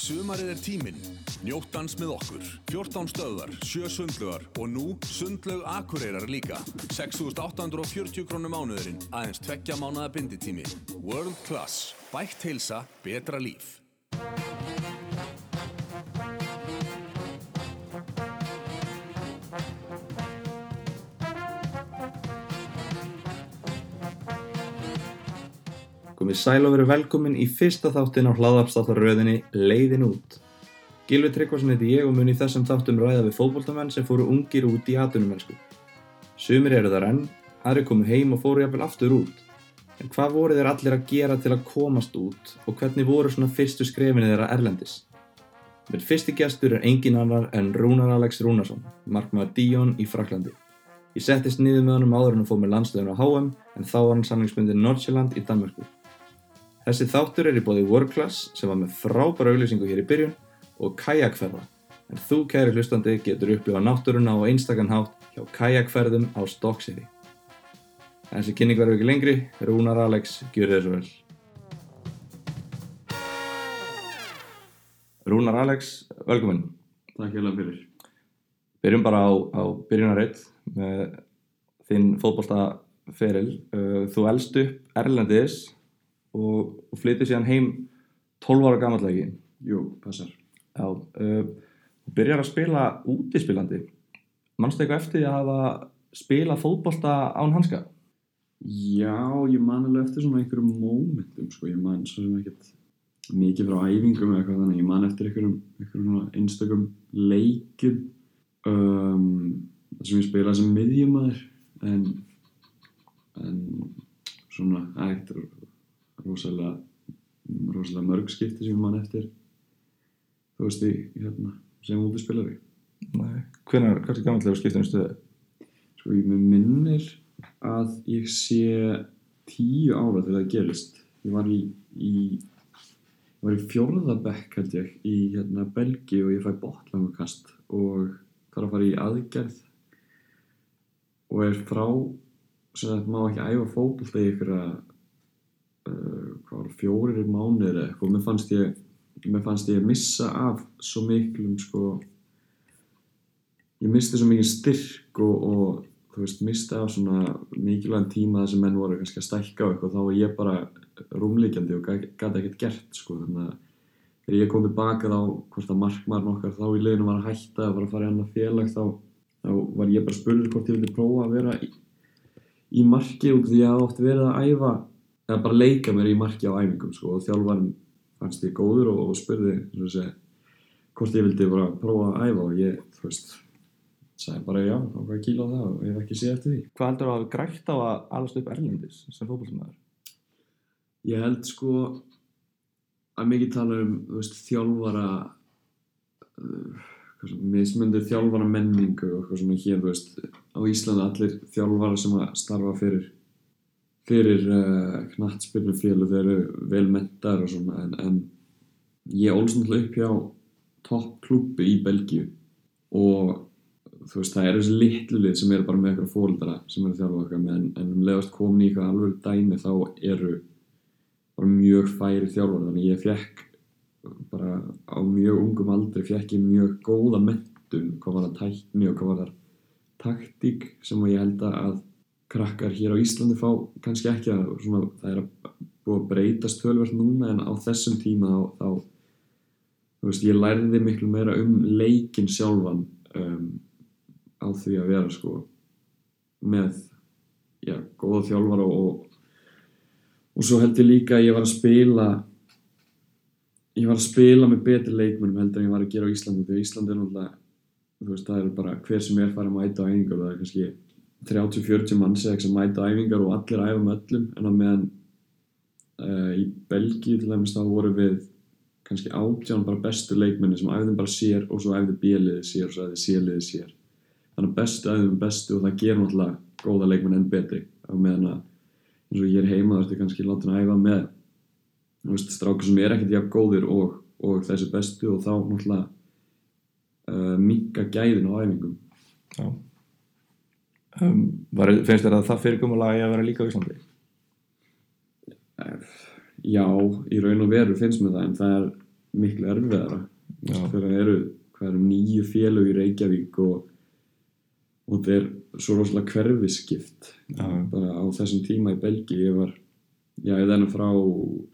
Sumarið er tíminn. Njóttans með okkur. 14 stöðar, 7 sundlugar og nú sundlaug akureyrar líka. 6.840 krónum mánuðurinn, aðeins tveggja mánuða binditími. World Class. Bætt heilsa, betra líf. Komið sæl og verið velkomin í fyrsta þáttin á hlaðarpstáttarröðinni Leiðin út. Gilvi Tryggvason heiti ég og mun í þessum þáttum ræða við fótbolltamenn sem fóru ungir út í atvinnumennsku. Sumir eru þar enn, aðri komu heim og fóru jafnvel aftur út. En hvað voru þeir allir að gera til að komast út og hvernig voru svona fyrstu skrefinu þeirra erlendis? Minn fyrsti gestur er engin annar en Rúnar Alex Rúnarsson, markmaður Díón í Fraklandi. Ég settist niður með honum áður en að fóð með landstöðun á HM en þá var hann samlingsmyndin Nordsjælland í Danmörku. Þessi þáttur er í bóði World Class sem var með frábæra auglýsingu hér í byrjun og kajakferða. En þú, kæri hlustandi, getur upplifað náttúruna á einstakann hátt hjá kajakferðum á. En þessi kynning verður ekki lengri, Rúnar Alex, gjör þér svo vel. Rúnar Alex, velkomin. Takk hjá fyrir. Byrjum bara á, á byrjunarreitt með þinn fótboltaferil. Uh, Þú elst upp Erlendis og, og flyttir síðan heim 12 ára gamallegi. Jú, passar. Já, uh, og byrjar að spila útispilandi. Manstu eitthvað eftir að hafa spilað fótbolta án hanska? Já, ég man alveg eftir svona einhverjum mómentum, sko. Ég man svo sem ekkert mikið frá æfingum eða eitthvað þannig. Ég man eftir einhverjum, einhverjum svona einstökum leikjum um, sem ég spilaði sem miðjumæður en, en svona ekkert rosalega, rosalega mörg skipti sem ég man eftir þú veist ég hérna, sem útispilari Nei. Hvernig, er gammallega skiptinu stöðu? Sko ég minnir að ég sé tíu ára þegar það gerist. Ég var í, í, ég var í fjórðabekk held ég í hérna, Belgi og ég fæ botlangukast og þarf að fara í aðgerð og er frá sem að má ekki æfa fótbolta í ykkur að uh, var fjórir mánuðir eða eitthvað. Og mér fannst ég mér fannst ég missa af svo miklum sko ég misti svo mikið styrk og, og þú veist, misti af svona mikilvægum tíma þar sem menn voru kannski að stækka og eitthvað, þá var ég bara rúmlíkjandi og gæti ekkert gert sko, þannig að þegar ég kom tilbaka þá, hvort að markmaður okkar þá í liðinu var að hætta að fara að fara í annar félag þá, þá var ég bara spurður hvort ég vildi prófa að vera í, í marki út því að ég átti verið að æfa eða bara leika mér í marki á æfingum sko, og þjálfarinn fannst ég góður og, og spurði segi, hvort ég vildi bara prófa að æfa og ég, þú veist sagði bara já, var ég kíla á það og ég hef ekki séð eftir því. Hvað heldur þú að hafa grætt á að alast upp Erlendis sem fótboltamæður? Ég held sko að mikið tala um veist, þjálfara uh, mismundir þjálfara menningu og eitthvað svona hér, þú veist á Íslandi allir þjálfara sem að starfa fyrir fyrir uh, knattspilnu fél og þeir eru vel mentar og svona en, en ég ólst náttúrulega upp hjá toppklúpi í Belgíu. Og þú veist, það eru þessi litlu lið sem eru bara með eitthvað fólkdara sem eru að þjálfa okkar með en, en um leiðast komin í eitthvað alveg dæmi þá eru bara mjög færi þjálfar þannig ég fekk bara á mjög ungum aldri fekk ég mjög góða mentun hvað var það tækni og hvað var það taktík sem ég held að krakkar hér á Íslandi fá kannski ekki að svona, það er að búið að breytast tölvert núna en á þessum tíma þá, þá veist, ég lærði miklu meira um leikin sjálfan um, á því að vera sko með já, góða þjálfara og og svo held ég líka að ég var að spila ég var að spila með betri leikmennum heldur en ég var að gera á Íslandi því Íslandi er náttúrulega þú veist, það er bara hver sem er farið að mæta á og það er kannski 30-40 mann sem ekki mæta á æfingar og allir æfa með öllum en á meðan uh, í Belgíu til dæmis þá voru við kannski átján bara bestu leikmenni sem æfðum bara sér og svo æfði bíliði sér og svo æfði sérliði sér. Þannig að bestu æfðum bestu og það ger náttúrulega góða leikmenn enn betri. Á meðan að eins og ég er heima þarftu kannski láta hann æfa með strákur sem er ekkert jafn góðir og, og þessi bestu og þá náttúrulega uh, minka gæðin á æfingum. Já um, var, Finnst þér að það fyrirkomulega að vera líka á Íslandi? Já, í raun og veru finnst mér það en það er miklu erfiðara þegar það eru, eru nýju félög í Reykjavík og, og þetta er svo rosalega hverfiskipt Já. bara á þessum tíma í Belgi ég var, já ég þennan frá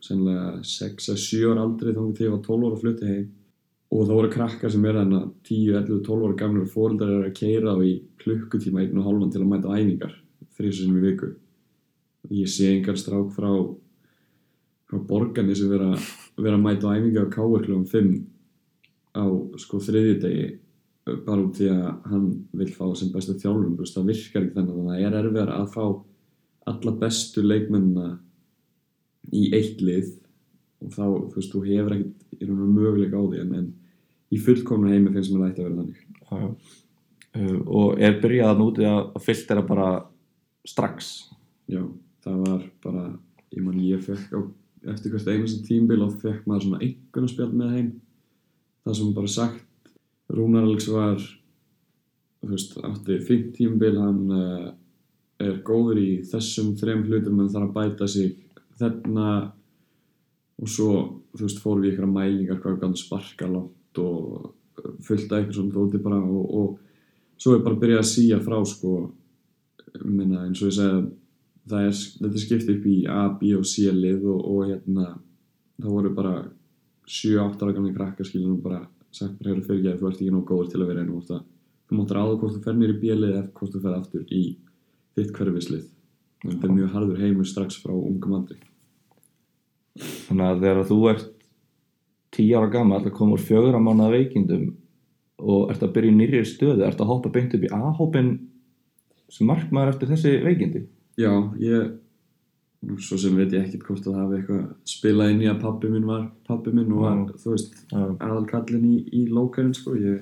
sennilega 6 að 7 ára aldrei þá til ég var 12 ára að flutti heim og það voru krakkar sem er þarna 10, 11, 12 ára gamlir og fóreldrar eru að keira á í klukkutíma einn og hálfan til að mæta æfingar þrísum í viku. Og ég sé engar strák frá frá borgarni sem vera, vera að mæta á æfingar á klukkan 5 á sko þriðjudegi bara út því að hann vil fá sem bestu þjálfum, það virkar ekki þannig. Þannig að það er erfiðar að fá alla bestu leikmennina í eitt lið og þá, þú veist, þú hefur ekkert í raun og möguleika á því en, en í fullkomna heimi finnst mér ætti að vera þannig. Já, já. Uh, og er byrjað að núti að að filtera bara strax? Já, það var bara ég man ég fekk á eftir hvert einasta tímbil og fekk maður svona einhvern spjall með heim það sem bara sagt Rúnar Alex var þú veist, átti fint tímbil hann uh, er góður í þessum þrem hlutum en þarf að bæta sig þarna og svo, þú veist, fórum við ykkur mælingar hvað við gætum sparka langt og fullt af eitthvað svona dóti bara og, og svo er bara að byrja að síja frá sko, minna, eins og ég segi það er, þetta er skipt upp í A, B og C lið og, og hérna það voru bara 7-8 ára gamli krakkar skilur og bara sagt bara hefur fyrir ekki þú ert ekki nóg góður til að vera einu þú, þú máttur áður hvort þú fer nýr í B-lið eða hvort þú fer aftur í þitt hverfislið. Þetta er mjög harður heimur strax frá ungum aldri þannig að þegar þú ert 10 ára gammal að koma úr fjögur á mánuða veikindum og ert að byrja í nýrri stöðu ert að hoppa beint upp í A-hópin sem markmaður eftir þessi veikindi? Já, ég svo sem veit ég ekkert hvort að hafi eitthvað spilað inn í að pappi minn var pappi minn og var, Já. þú veist, aðalkallin í, í lókarinn sko, ég,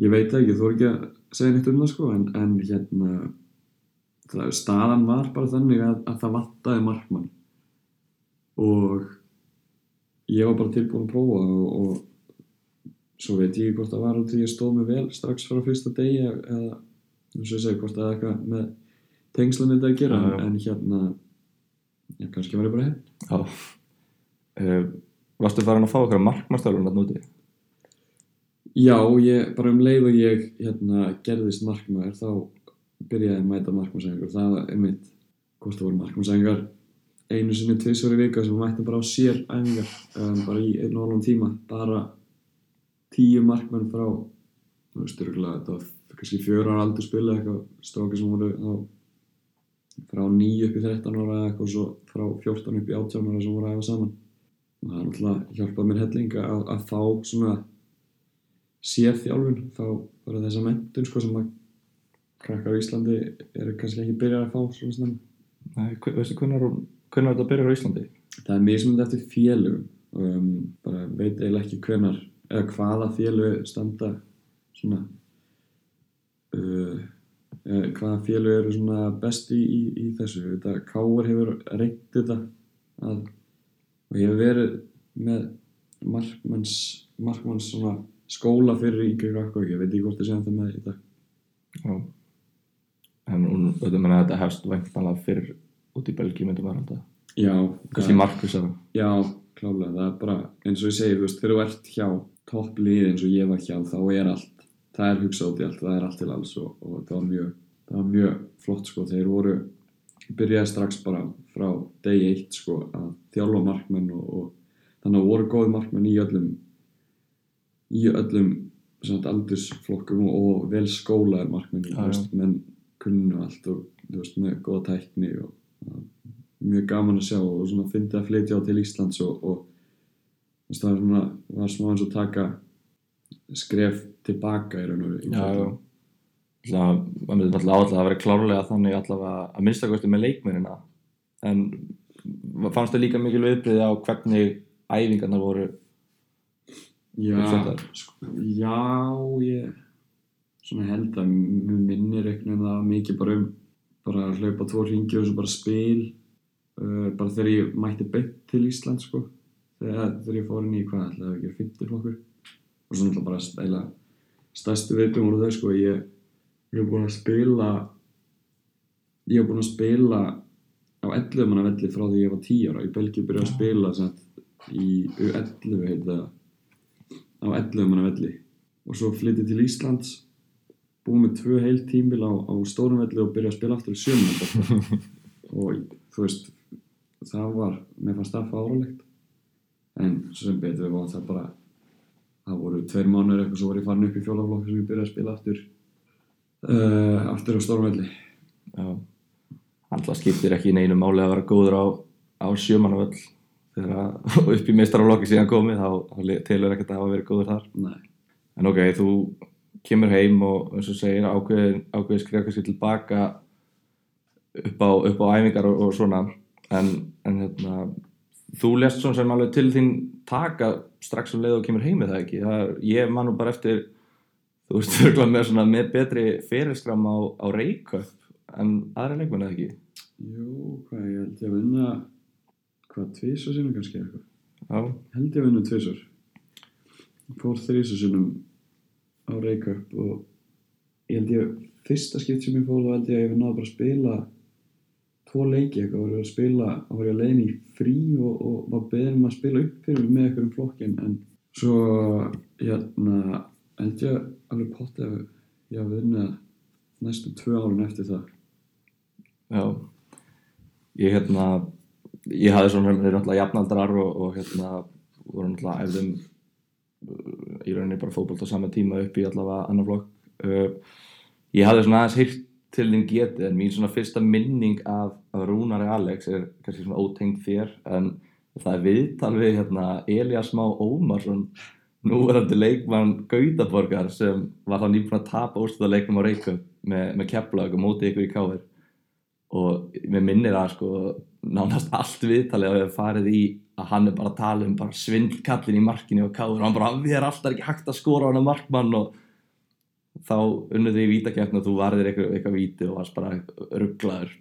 ég veit ekki, þú er ekki að segja neitt um það sko, en, en hérna það, staðan var bara þannig að, að það vantaði markmann og ég var bara tilbúin að prófa og, og svo veit ég hvort það var út því ég stóð mig vel strax frá fyrsta degi eða, eins og ég segi, hvort það er eitthvað með tengslan þetta að gera Já, já. en hérna já, kannski var ég bara henn Já. Uh, varstu farin að fá okkar markmannstörlun að núti Já, ég, bara um leið og ég hérna, gerðist markmaður þá byrjaði að mæta markmannsæfingar það var einmitt, hvort það voru markmannsæfingar einu sinni tvisvar í vika sem við mættum bara á sér æfingar um, bara í einu og hálfum tíma bara tíu markmenn frá þú veist, örgulega, þetta var kannski fjör ára aldur spila eitthvað strákir sem voru þá frá 9 upp í 13 ára eitthvað og svo frá 14 upp í 18 ára sem voru að æfa saman og það er náttúrulega hjálpað mér helling að, að fá svona sérþjálfun, fá bara þessa mentun sko sem að krakkar á Íslandi eru kannski ekki byrjað að fá svona snemma. Nei, veistu hvernig er, hvernig er þetta að byrja á Íslandi? Það er mismunandi eftir félögum. Um, bara veit eiginlega ekki hvenar eða hvaða félög standa svona uh, eða hvaða félög eru svona best í, í, í þessu. Þetta Káar hefur reynt þetta að, og hefur verið með markmanns markmanns svona skóla fyrir yngri krakkar. Ég veit ekki hvort þið séum það með í dag. Já. en þetta þetta hefst væntanlega fyrir út í Belgíu myndum að halda. Já, kannski markvissara Já, klálega, það er bara eins og ég segi, þú veist, þegar þú ert hjá topplið eins og ég var hjá, þá er allt það er hugsað út í allt, það er allt til alls og, og það var mjög, það var mjög flott sko, þeir voru byrjaði strax bara frá degi eitt sko, að þjálfa markmenn og, og þannig að voru góði markmenn í öllum í öllum aldursflokkum og, vel skólaðir markmenn, menn kunnu allt og veist, með góða tækni og mjög gaman að sjá og svona fyndi að flytja á til Íslands og, og það var svona var smá eins og taka skref tilbaka í raun og veru Já, já. var myndið alltaf áallega að vera klárlega þannig allavega að minnstakosti með leikmennina. En fannst það líka mikil viðbriði á hvernig æfingarnar voru Já, sko, já, ég svona held að mér minnir það mikið bara um bara að hlaupa tvo ringi og svo bara spil uh, bara þegar ég mætti beint til Ísland sko. Þegar, þegar ég fór inn í hvað ætlaði að ekki að flokkur og svo náttúrulega bara stæla stærstu viðbjum voru þau sko ég, hef búin að spila ég hef búin að spila á 11 manna velli frá því ég var 10 ára. Í Belgíu byrjaði að spila satt, í U11 heit það á 11 manna velli. Og svo flyttið til Íslands búið með tvö heil tímbil á, á stórum velli og byrja að spila aftur í sjömann og þú veist það var, mér fannst það fáralegt en sem betur var það bara það voru tveir mánuður eitthvað svo var ég farin upp í fjólaflokk sem ég byrjaði að spila aftur uh, aftur á stórum velli Já. Alltaf skiptir ekki í neinu máli að vera góður á, á sjömanavöll þegar að upp í meistaraflokki síðan komið þá, telur ekkert að hafa verið góður þar. Nei. En ok, þú kemur heim og eins og segir ákveðin, ákveðin skrifa kannski tilbaka upp á, upp á æfingar og, og svona. En, en hérna, þú lest svona sem alveg til þín taka strax um leið og kemur heim með það ekki? Það, er- ég man nú bara eftir þú veist, örgulega með svona með betri fyrirskram á, á Reykjöp en aðra leikmenn eða ekki? Jú, hvað ég held ég að vinna hvað, tvisar sinum kannski eitthvað? Held ég að vinna tvisar fór þrísar sinum á Reykjavík og ég held ég fyrsta skipt sem ég fór þá held ég að ég náði bara að spila tvo leiki eitthvað, var ég að spila þá var ég að leiðin í frí og, og var beðin um að spila upp fyrir með einhverjum flokkin en svo hérna held ég alveg pottið að ég að vinna næstu tvö árun eftir það. Já. Ég hérna ég hafði svona, þeir eru náttúrulega jafnaldrar og, og hérna voru náttúrulega efðum í rauninni bara fótbolt á sama tíma upp í allavega annar flokk. Uh, ég hafði svona aðeins heyrt til þín getið en mín svona fyrsta minning af, af Rúnari Alex er kannski svona ótengt þér en það er viðtal við hérna Elias Má Ómarsson núverandi leikmann Gautaborgar sem var þá nýbúin að tapa úrstæðarleiknum á Reykjavík með, með kepplag og mótið ykkur í káir og mér minnir að sko nánast allt viðtalið að við farið í að hann er bara að tala um svindlkallin í markinu og káður og hann bara við er alltaf ekki hægt að skora á hann markmann og þá unnuð þið í vítakefn og þú varðir eitthvað, eitthvað víti og varst bara rugglaður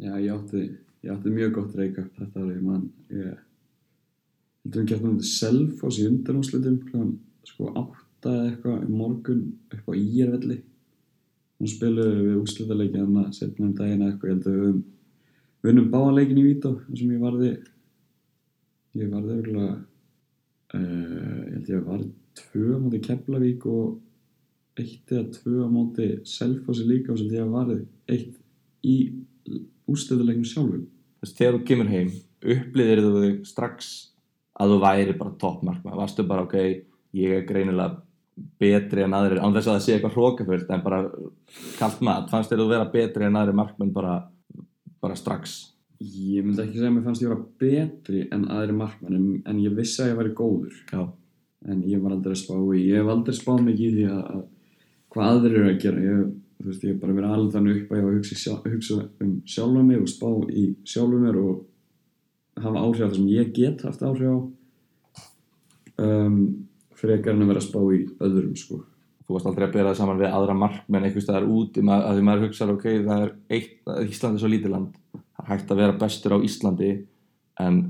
Já, ég átti, ég átti mjög gott reykjaf þetta árið, mann. Ég heldur við gert náttúrulega Selfoss í undanúslitum, klokkan sko átta eitthvað í morgun upp á Írvelli. Nú spiluðum við úrslitaleiki hann að setna um daginn eða eitthvað, ég held að við höfum vinnum báðanleikin í sem ég varði, örgulega, uh, ég held ég varði tvö móti Keflavík og eitt eða tvö móti Selfossi líka og held ég að varði eitt í úrstöðuleiknum sjálfum. Veist, þegar þú kemur heim upplýðir þú þig strax að þú væri bara toppmarkmann varstu bara ok, ég er greinilega betri en aðrir, án þess að það sé eitthvað hrókaföld en bara kallt mat. Fannst þér þú vera betri en aðrir markmenn bara, bara strax ég myndi ekki segja að mér fannst ég vera betri en aðri markmann en, en ég vissi að ég væri góður. Já, en ég var aldrei að spá í ég hef aldrei spáð mikið í því að, að hvað aðrir eru að gera. Ég, hef bara verið alveg þannig upp að ég var að hugsa, sjálf, hugsa um sjálfa mig og spá í sjálfu mér og hafa áhrif á það sem ég get haft áhrif á um, frekar en að vera að spá í öðrum sko. Þú varst aldrei að bera það saman við aðra markmenn einhvers staðar úti ma- að því maður hugsa ok, það er eitt, Ísland er svo lítið land hægt að vera bestur á Íslandi en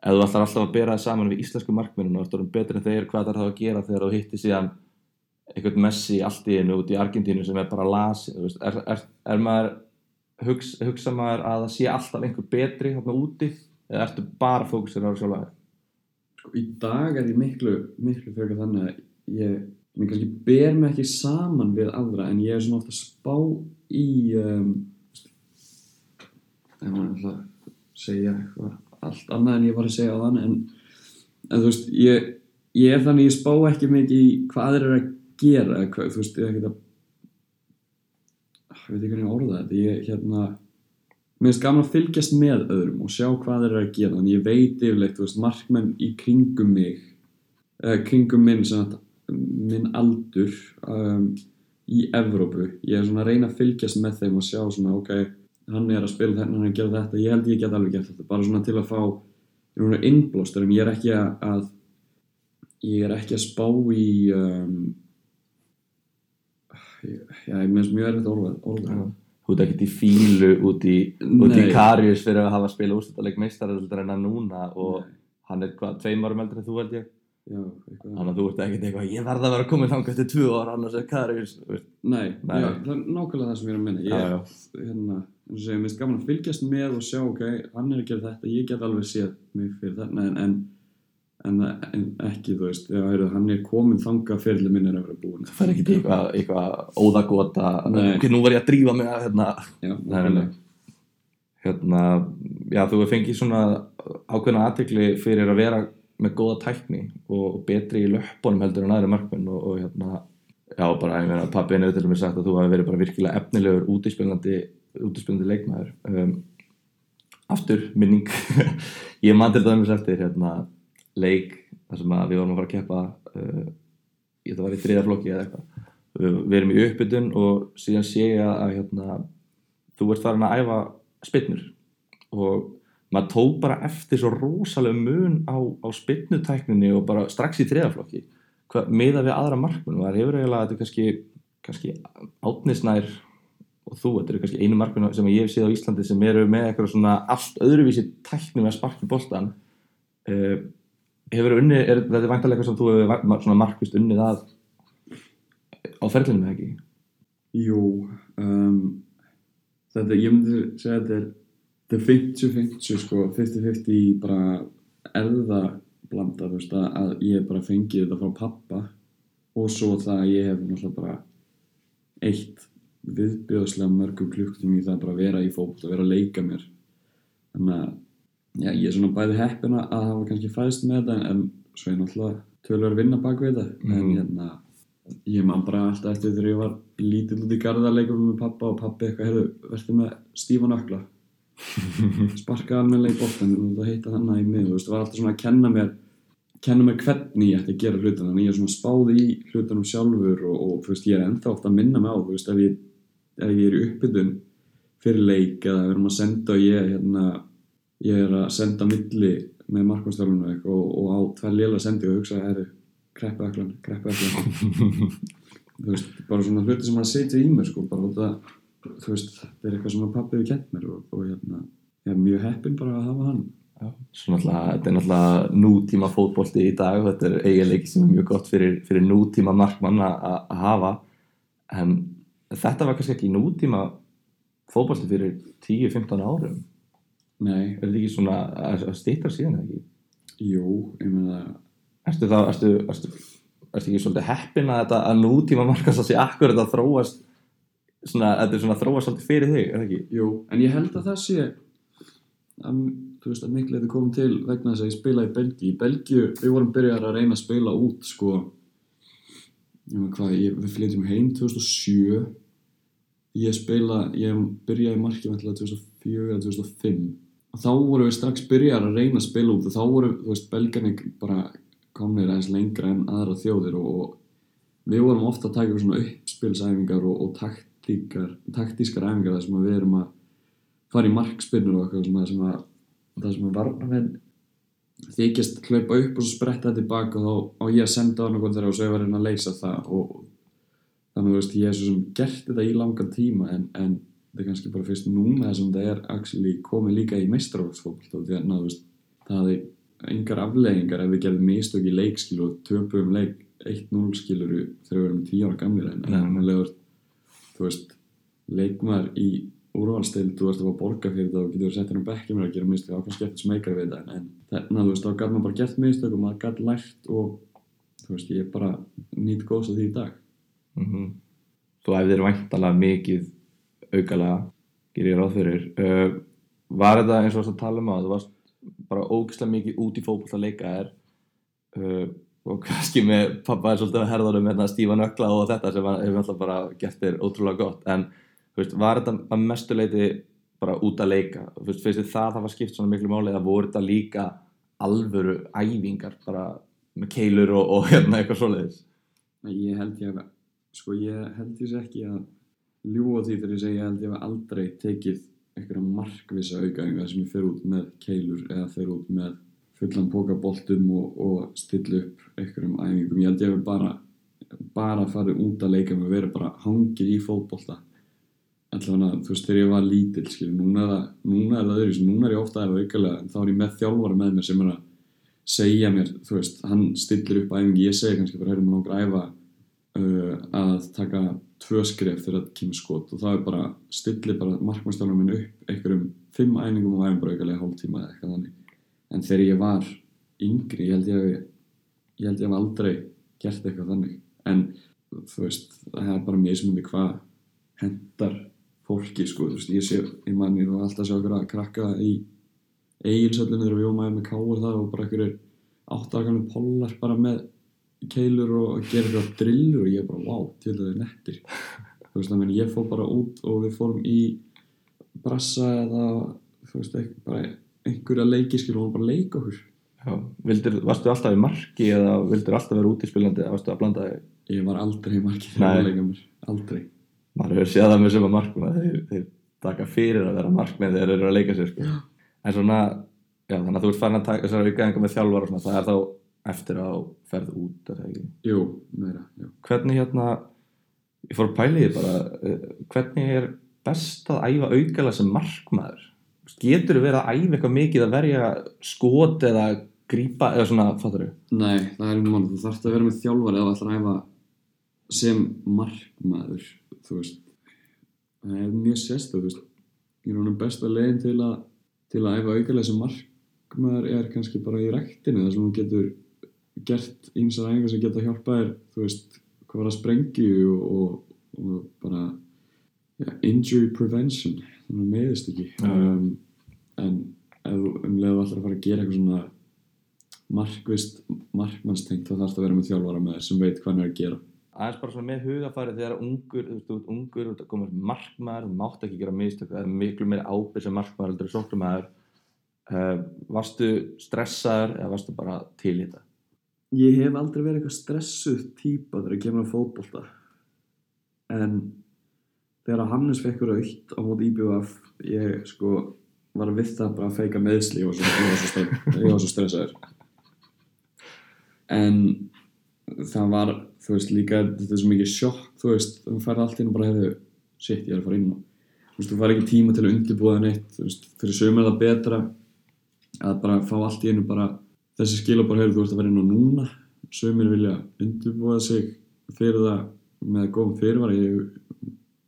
ef þú ætlar alltaf að bera það saman við íslensku markmenninu og þú erum betri en þeir, hvað þarf það að gera þegar þú hittir síðan einhvern Messi allt í einu út í Argentínu sem er bara veist, er, er, er maður hugsa, hugsa maður að það sé alltaf einhver betri hérna úti eða ertu bara fókusir á sjálfa þér? sko, í dag er ég miklu, miklu frekar þannig að ég, ég kannski ber mig ekki saman við aðra en ég er svona ofta spá í um, en maður ætla að segja eitthvað allt annað en ég var að segja á þann en, en þú veist, ég, ég er þannig ég spá ekki mikið í hvað þeir eru að gera hvað, þú veist, ég er ekkert að ég veit ekki hvernig ég orða þetta ég, hérna mér finnst gaman að fylgjast með öðrum og sjá hvað þeir eru að gera þannig ég veit yfirleitt, þú veist, markmenn í kringum mig uh, kringum minn sem minn aldur um, í Evrópu ég er svona að reyna að fylgjast með þeim og sjá svona, ok, hann er að spila þetta hann er að gera þetta, ég held ég get alveg gert þetta bara svona til að fá innblástur en ég er ekki að, að ég er ekki að spá í um, já, ég meðist mjög erfitt orða, orða. þú ert ekkert í fílu út í, í. Karius fyrir að hafa spila úrstættaleg meistaröldar en að núna og Nei. hann er hvað, tveim árum eldri en þú held ég já, eitthvað þannig að þú ert ekkert eitthvað, ég verð að vera komin þangað eftir tvö ára annars er Karius. Nei, Nei. Já, það er nákvæmlega það sem ég er að minna ég, Já, já. hérna, eins og segja, mér finnst gaman að fylgjast með og sjá, ok, hann er að gera þetta ég get alveg séð mig fyrir þarna en, en en, en ekki, þú veist, heyrðu, hann er komin þangað fyrirli minn er að vera búin Það fer ekki til eitthvað, eitthvað óðagota ok, nú var ég að drífa mig að hérna, já, nei. hérna já, þú fengið svona ákveðna aðtekli fyrir að vera með góða tækni og, og betri í löppunum heldur en aðri markmenn og, og hérna já, bara, ég meina, pappin hefur til dæmis sagt að þú hafi verið bara virkilega efnilegur útispilandi útispilandi leikmaður. Um, aftur, minning. Ég man til dæmis eftir hérna leik þar sem að við vorum að fara að keppa uh, ég það var í þriða flokki eða eitthvað. Við, við erum í uppbytun og síðan sé ég að, að hérna, þú ert farin að æfa spinnur og maður tók bara eftir svo rosalega mun á, á spinnutækninni og bara strax í þriðaflokki meða við aðra markmenn maður hefur eiginlega þetta er kannski, kannski átnisnær og þú, þetta eru kannski einu markmenn sem ég hef séð á Íslandi sem eru með eitthvað svona allt öðruvísi tækni með að sparka í boltan uh, hefur unnið, er þetta væntalega eitthvað sem þú hefur svona markvist unnið að á ferlinu með ekki? Jú, um, þetta, ég myndi segja að þetta er þetta er 50-50 sko, 50-50 bara erðablanda, þú veist, að, ég bara fengið þetta frá pappa og svo það að ég hef náttúrulega bara eitt viðbjóðslega mörgum klukktum í það bara að vera í fótboll og vera að leika mér. Þannig að já, ég er svona bæði heppin að hafa kannski fæðist með þetta en svo er náttúrulega tölur að vinna bak við þetta. En Mhm. hérna ég man bara alltaf eftir þegar ég var lítill út í garðarleikum með pappa og pappi eitthvað, heyrðu, verður með stífan ökla sparka almennilega í boltan og heita þannig í mig, þú veist, það var alltaf svona að kenna mér kenna mér hvernig ég ætti að gera hlutina. Þannig ég er svona spáði í hlutunum sjálfur og, og veist, ég er ennþá ofta að minna mig á þú veist, ef ég, ef ég er í uppbytun fyrir leik eða við erum að senda og ég, hérna, ég er að senda milli með markvæmstjálfunum eitthvað og, og á tvær lélega sendi og hugsa, herru, kreppu öklan, kreppu öklan þú veist, bara svona hluti sem maður setja í mér sko, bara út að þú veist, þetta er eitthvað sem að pappi hefur kent mér og, og hérna, ég er mjög heppinn bara að hafa hann. Þetta er náttúrulega nútíma fótbolti í dag þetta er eiginleiki sem er mjög gott fyrir, fyrir nútíma markmann að að hafa. En þetta var kannski ekki nútíma fótbolti fyrir 10-15 árum. Nei, er þetta ekki svona að, stýttar síðan eða ekki? jú, ég meina Ertu þá, ertu, ertu, ertu ekki svolítið heppin að þetta að nútíma markast að sé akkur þetta þróast svona, þetta er svona þróast svolítið fyrir þig, er það ekki? Jú, en ég held að það sé að, þú veist, að miklu þetta komið til vegna þess að ég spila í Belgíu. Í Belgíu, við vorum byrjar að reyna að spila út sko hvað, ég, við flytjum heim 2007 ég spila, ég byrjaði í markið vantilega 2004 eða 2005 og þá vorum við strax byrjar að reyna að spila út og þá voru, þú veist, belgarnir bara komnir aðeins lengra en aðra þjóðir og, og við vorum ofta að taka svona uppspilsæfingar og, og taktíkar, taktískar æfingar þar sem að við erum að fara í markspinnur og eitthvað svona sem að það sem að varnamenn þykjast hlaupa upp og spretta tilbaka og á ég senda á einhvern þeirra og svo ég var reyna að leysa það og þannig að þú veist, ég er svo sem gert þetta í langan tíma en, en þetta er kannski bara fyrst núna þess að þetta er actually komið líka í meistarálsfólk því að þú veist, það hafði engar afleggingar ef við gerðum mistök í leikskil og töpum leik 1-0 skiluru þegar við erum 10 ára gamlir en Nei. en legur, þú veist leikmaður í úrvalstild þú ert að borga fyrir þetta og getur sett henni á bekki með að gera mistök. Á kannski eftir smekar við þetta en þarna, þú veist, þá gæt maður bara gert mistök og maður gæt lært og þú veist, ég er bara nýtt góðs á því í dag. Mm Þú æfðir væntalega mikið aukalega, gerir ég ráð fyrir. Uh, var þetta eins og varst að tala um að þú varst bara ógislega mikið út í fótboll að leika þér uh, og kannski með pappa er svolítið að herðanum hérna stífa nökla og þetta sem hefur alltaf bara gert þér ótrúlega gott en veist, var þetta að mestu leiti bara út að leika? Veist, finnst þið það það var skipt svona miklu máli eða voru þetta líka alvöru æfingar bara með keilur og, og hérna eitthvað svoleiðis? Ég held ég að sko ég held ég sé ekki að ljúa því þegar ég segi ég held ég hef aldrei tekið einhverja markvisa aukaðingar sem ég fer út með keilur eða fer út með fullan póka boltum og, og stilla upp einhverjum æfingum. Ég held ég hef bara bara farið út að leika mig og verið bara hangið í fótbolta allavega, þú veist, þegar ég var lítill skilur, núna er það, núna er það öðru núna er ég ofta að efa aukalega, en þá er ég með þjálfara með mér sem er að segja mér, þú veist, hann stillir upp æfingi, ég segi kannski bara, herrum, hann græfa uh, að taka tvö skref þegar það kemur skot. Og það er bara, stillir bara markmannstjálfur minn upp einhverjum fimm æfingum og æfum bara aukalega hálftíma eða eitthvað þannig. En þegar ég var yngri ég held ég hef ég held ég hef aldrei gert eitthvað þannig. En þú veist það er bara mismundi hvað hendar fólki sko þú veist ég sé ég manni og alltaf sjá okkur að krakka í eigilsöllinu þegar við aðeins með káur það og bara einhverjir áttakanum pollar bara með keilur og gera eitthvað drillur og ég er bara wow, til það er nettir þú veist þannig að ég fór bara út og við fórum í brassa eða þú veist ekki, bara einhverja leiki skil og bara leika okkur Já, vildir, varstu alltaf í marki eða vildur alltaf vera út í spilandi varstu að blanda þig? ég var aldrei í markið Nei. þegar ég leika mér aldrei Maður hefur séð það með sem að markuna, þeir, þeir taka fyrir að vera markmenn þegar þeir eru að leika sér sko. En svona, já þannig að þú ert farin að taka þessar aukaðingar með þjálfar og svona, það er þá eftir að ferð út, er það ekki? jú, meira, já Hvernig hérna, ég fór að pæla í því bara, eh, hvernig er best að æfa aukala sem markmaður? Getur þú verið að æfa eitthvað mikið að verja skot eða grípa eða svona, fattur þau? Nei, það er einhvern mann, þú þarfst að vera með þjálfari eða að æfa sem markmaður, þú veist það er mjög sérstæð, þú veist ég er honum besta leiðin til að til að æfa aukalega sem markmaður er kannski bara í ræktinu þar sem þú getur gert einsar æfingar sem geta hjálpað þér, þú veist hvað var að sprengju og, og, og bara ja, injury prevention þannig að meðist ekki. Um, en ef þú um leiðu allar að fara að gera eitthvað svona markvist markmannstengt þá þarf það að vera með þjálfara með þér sem veit hvað hann er að gera aðeins bara svona með hugafæri þegar ungur, þú veist, ungur, þú ert að koma sem markmaður, mátt ekki gera mistök, það er miklu meiri ábyrg sem markmaður heldur sóknumæður. Uh, varstu stressaður eða varstu bara til í þetta? Ég hef aldrei verið eitthvað stressuð típa þegar ég kemur á fótbolta en þegar að Hannes fekk raukt á móti IBF ég sko var við það bara að feika meðsli og ég, var svo svo stressaður en það var þú veist líka þetta er svo mikið sjokk þú veist þú færði allt inn og bara hefðu shit ég er að fara inn og þú veist þú fær ekki tíma til að undirbúða neitt þú veist fyrir sömur er það betra að bara fá allt í einu bara þessi skil bara hefur þú ert að fara inn á núna. Sömur vilja undirbúða sig fyrir það með góðum fyrirvara. Ég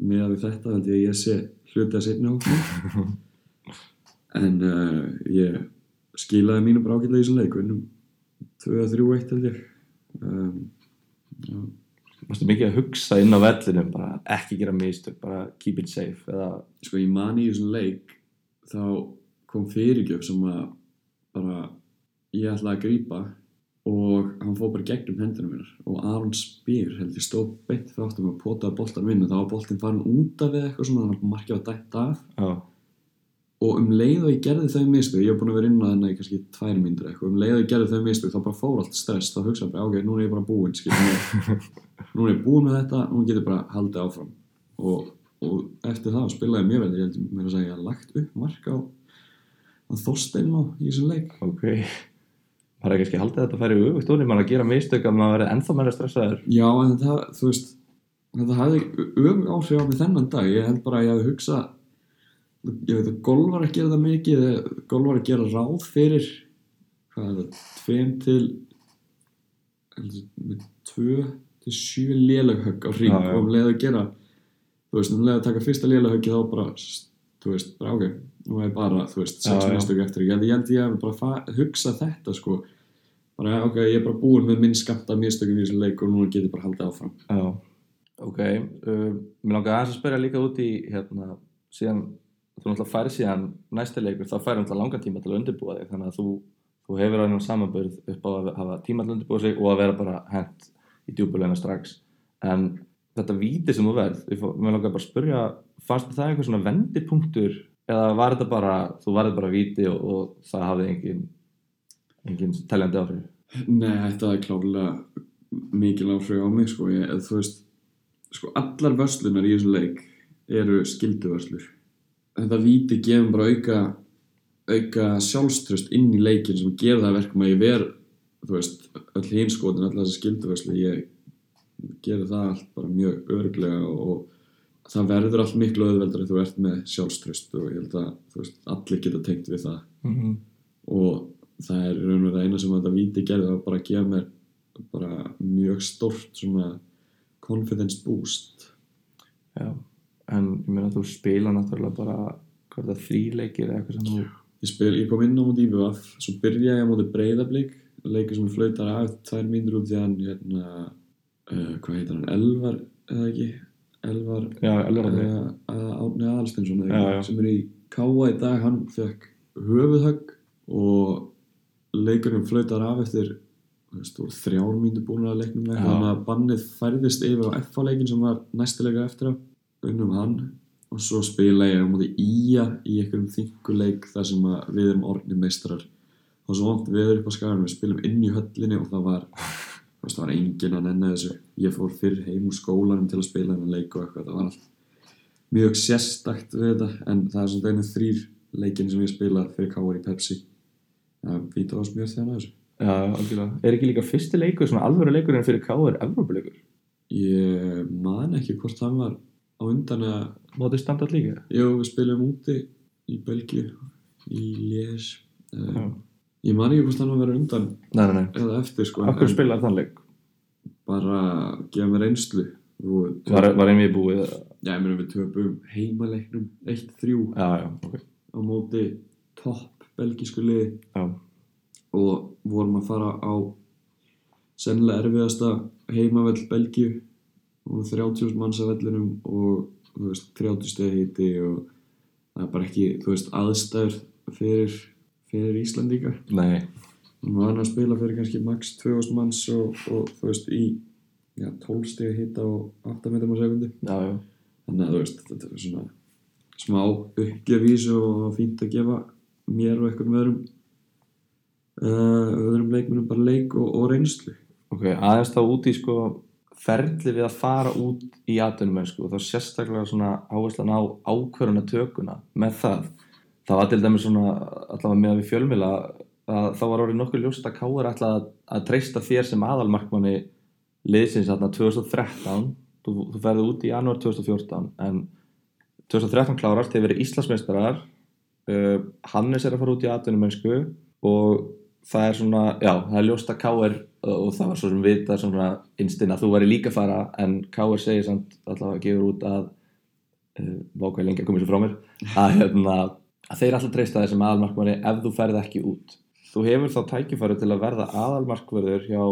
með við þetta ég að ég sé hluti að setna hóknum en uh, ég skilaði mínu bara ágætlega í þessum leik vinnum 2-3-1 held ég. Um, já, Varstu mikið að hugsa inn á vellinum, bara ekki gera mistök, bara keep it safe eða, sko ég man í þessum leik þá kom fyrirgjöf sem að bara ég ætlaði að grípa og hann fór bara gegnum hendunum minnar og Aron Spyr held ég stóð beint fyrir áttum að potaði boltan vinnu þá var boltin farin út af við eitthvað svona þannig að markið var dætt af. Já, og um leið og ég gerði þau mistök ég hef búin að vera inn á þennan í kannski tvær myndir eitthvað um leið og ég gerði þau mistök þá bara fór allt stress þá hugsaði bara ok, nú er ég bara búinn nú, er- ég búinn með þetta nú get ég bara haldið áfram og, og eftir það spilaði mjög vel ég held mér að segja að ég hef lagt upp mark á, á Þorstein á í þessum leik ok. Er kannski haldið að þetta færi auðvitað úr, maður að gera mistök að maður verði ennþá meira stressaður. já en þetta, þú veist þetta ég að veit að golf var að gera það mikið golf var að gera ráð fyrir hvað er það, tveim til með tvö til sjö lélaghögg á já. og um leið að gera þú veist, um leið að taka fyrsta lélaghöggi þá bara, þú veist, bara ok nú er bara, þú veist, sex já. mistök eftir ég held ég að bara hugsa þetta sko, bara ok, ég er bara búinn með minn skamta mistökum í þessum leik og nú get ég bara haldið áfram Já, ok. Uh, mér langar aðeins að spyrja líka út í, hérna, síðan, þú náttúrulega færið síðan næsta leikur, þá færið náttúrulega langan tíma til að undirbúa þig, þannig að þú, þú hefur aðeins samanbörð upp á að hafa tíma til að undirbúa sig og að vera bara hent í djúbulegna strax. En þetta víti sem þú verð, mér langar bara að spyrja, fannst það einhver svona vendipunktur eða var þetta bara, þú varði bara víti og, og það hafði engin, engin teljandi áhrif? Nei, þetta er klárlega mikil áhrif á mig sko, ég, þú veist sko, allar vörslunar í þessum leik eru skilduvörslur þetta víti gefur bara auka auka sjálfströst inn í leikin sem gerir það að verkum að ég ver þú veist, öll hinskotin, allar þessi skilduvörslu ég gerir það allt bara mjög örglega og það verður allt miklu auðveldar þú ert með sjálfströst og ég held að þú veist, allir geta tengt við það. Mm -hmm. og það er raun og það eina sem þetta víti gerði það var bara að gefa mér bara mjög stórt svona confidence boost. Já, en ég meina þú spila náttúrulega bara hvað er það þríleikir eða eitthvað sem þú ég, spil, ég kom inn á móti IBF svo byrjaði ég á móti breyðablík leikur sem flautar af tvær mínútur út því að hérna, uh, hvað heitir hann, Elvar eða ekki, Elvar Já, alveg að uh, að Árni Aðalsteinsson eða Já, ekki, já. sem er í Káa í dag, hann fekk höfuðhögg og leikurinn flautar af eftir þrjár mínútur búin að leiknum Já. þannig að bannið færðist yfir á FH leikin sem var næstilega eftir á unnum hann og svo spila ég á móti Ía í einhverjum þinguleik þar sem við erum orðni meistrar og svo vant við upp á skaganum við spilum inn í höllinni og það var það var enginn að nenna þessu ég fór fyrr heim úr skólanum til að spila þennan leik og eitthvað, það var allt mjög sérstakt við þetta en það er svona einu þrýr leikin sem ég spila fyrir Káar í Pepsi það víta á smjör þegar þessu Já, algjörlega. Er ekki líka fyrsti leikur, svona alvöru leikur en fyrir K.R. Evrópuleikur? ég man ekki hvort það var á undan að Mótið standart líka? Jú, við spilum úti í Belgíu, í Lies. Uh, ég man ekki hvort hann var að vera undan Nei, nei, nei. eða eftir, sko. Akkur en spilaði þann leik? Bara gefa mér reynslu. Og, Var, var einvið búið? Já, ég meina við töpum heimaleiknum 1-3 Já, já, ok. á móti topp belgísku liði Já, og vorum að fara á sennilega erfiðasta heimavell Belgíu og 30 manns af vellinum og veist, 30 stegi hiti og það er bara ekki, veist, aðstæður fyrir, fyrir Íslandíka nei. og var að spila fyrir kannski max 2000 manns og, og þú veist, í já, 12 stegi hita og 8 metrum á sekundi Já, já. þannig að þú veist, þetta er svona smá uppgjöfís og fínt að gefa mér og einhvern öðrum uh, öðrum leikmennum bara leik og, og reynslu Ok, aðeins þá út í sko ferli við að fara út í atvinnumennsku og þá sérstaklega svona áherslan á ákvöruna tökuna með það. Það var til dæmis svona allavega með að við fjölmila að þá var orðið nokkuð ljóst að Káur ætla að, að treysta þér sem aðalmarkmanni liðsins þarna 2013 þú, þú ferði út í janúar 2014 en 2013 klárast þeir verið Íslandsmeistarar uh, Hannes er að fara út í atvinnumennsku og það er svona, já, það er ljóst að Káir og það var svo sem vita svona innstinn að þú væri líka fara en Káir segir samt allavega að gefur út að uh, vákvæði lengi að koma sér frá mér að, hérna, að þeir alltaf treysta þessum aðalmarkmanni ef þú ferð ekki út. Þú hefur þá tækifæri til að verða aðalmarkverður hjá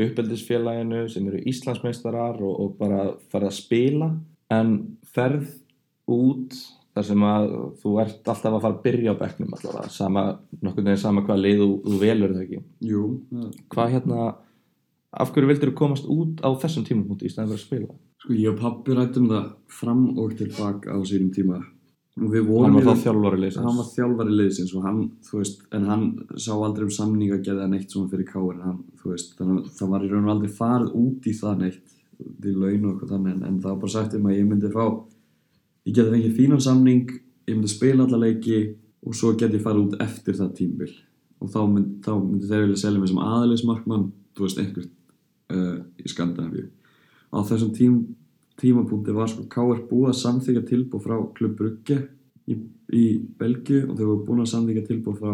uppeldisfélaginu sem eru Íslandsmeistarar og, og bara ferð að spila en ferð út þar sem að þú ert alltaf að fara að byrja á bekknum allavega, sama, nokkur veginn sama hvað lið þú, þú velur það ekki? Jú, hvað hérna af hverju vildur þú komast út á þessum tímapunkti í stæðan fyrir að spila? Sko ég og pappi rættum það fram og tilbaka á sínum tíma. Og við hann vorum var í þá þjálfari hann leysins var þjálfari liðsins og hann, þú veist, en hann sá aldrei um samninga að gera neitt svona fyrir káir hann, þú veist, þannig að það var í raun og aldrei farið út í það neitt til laun og eitthvað þannig, en, en það var bara sagt um að ég myndi fá ég geti fengið fínan samning ég myndi spila alla leiki og svo geti ég farið út eftir það tímbil og þá, mynd, þá myndi þeir vilja selja mig sem aðalismarkmann, þú veist, einhvert uh, í Skandinavíu. Á þessum tím, tímapunkti var sko K.R. búið að samþykja tilbúð frá Klubb Brugge í, í Belgíu og þau voru búin að samþykja tilbúð frá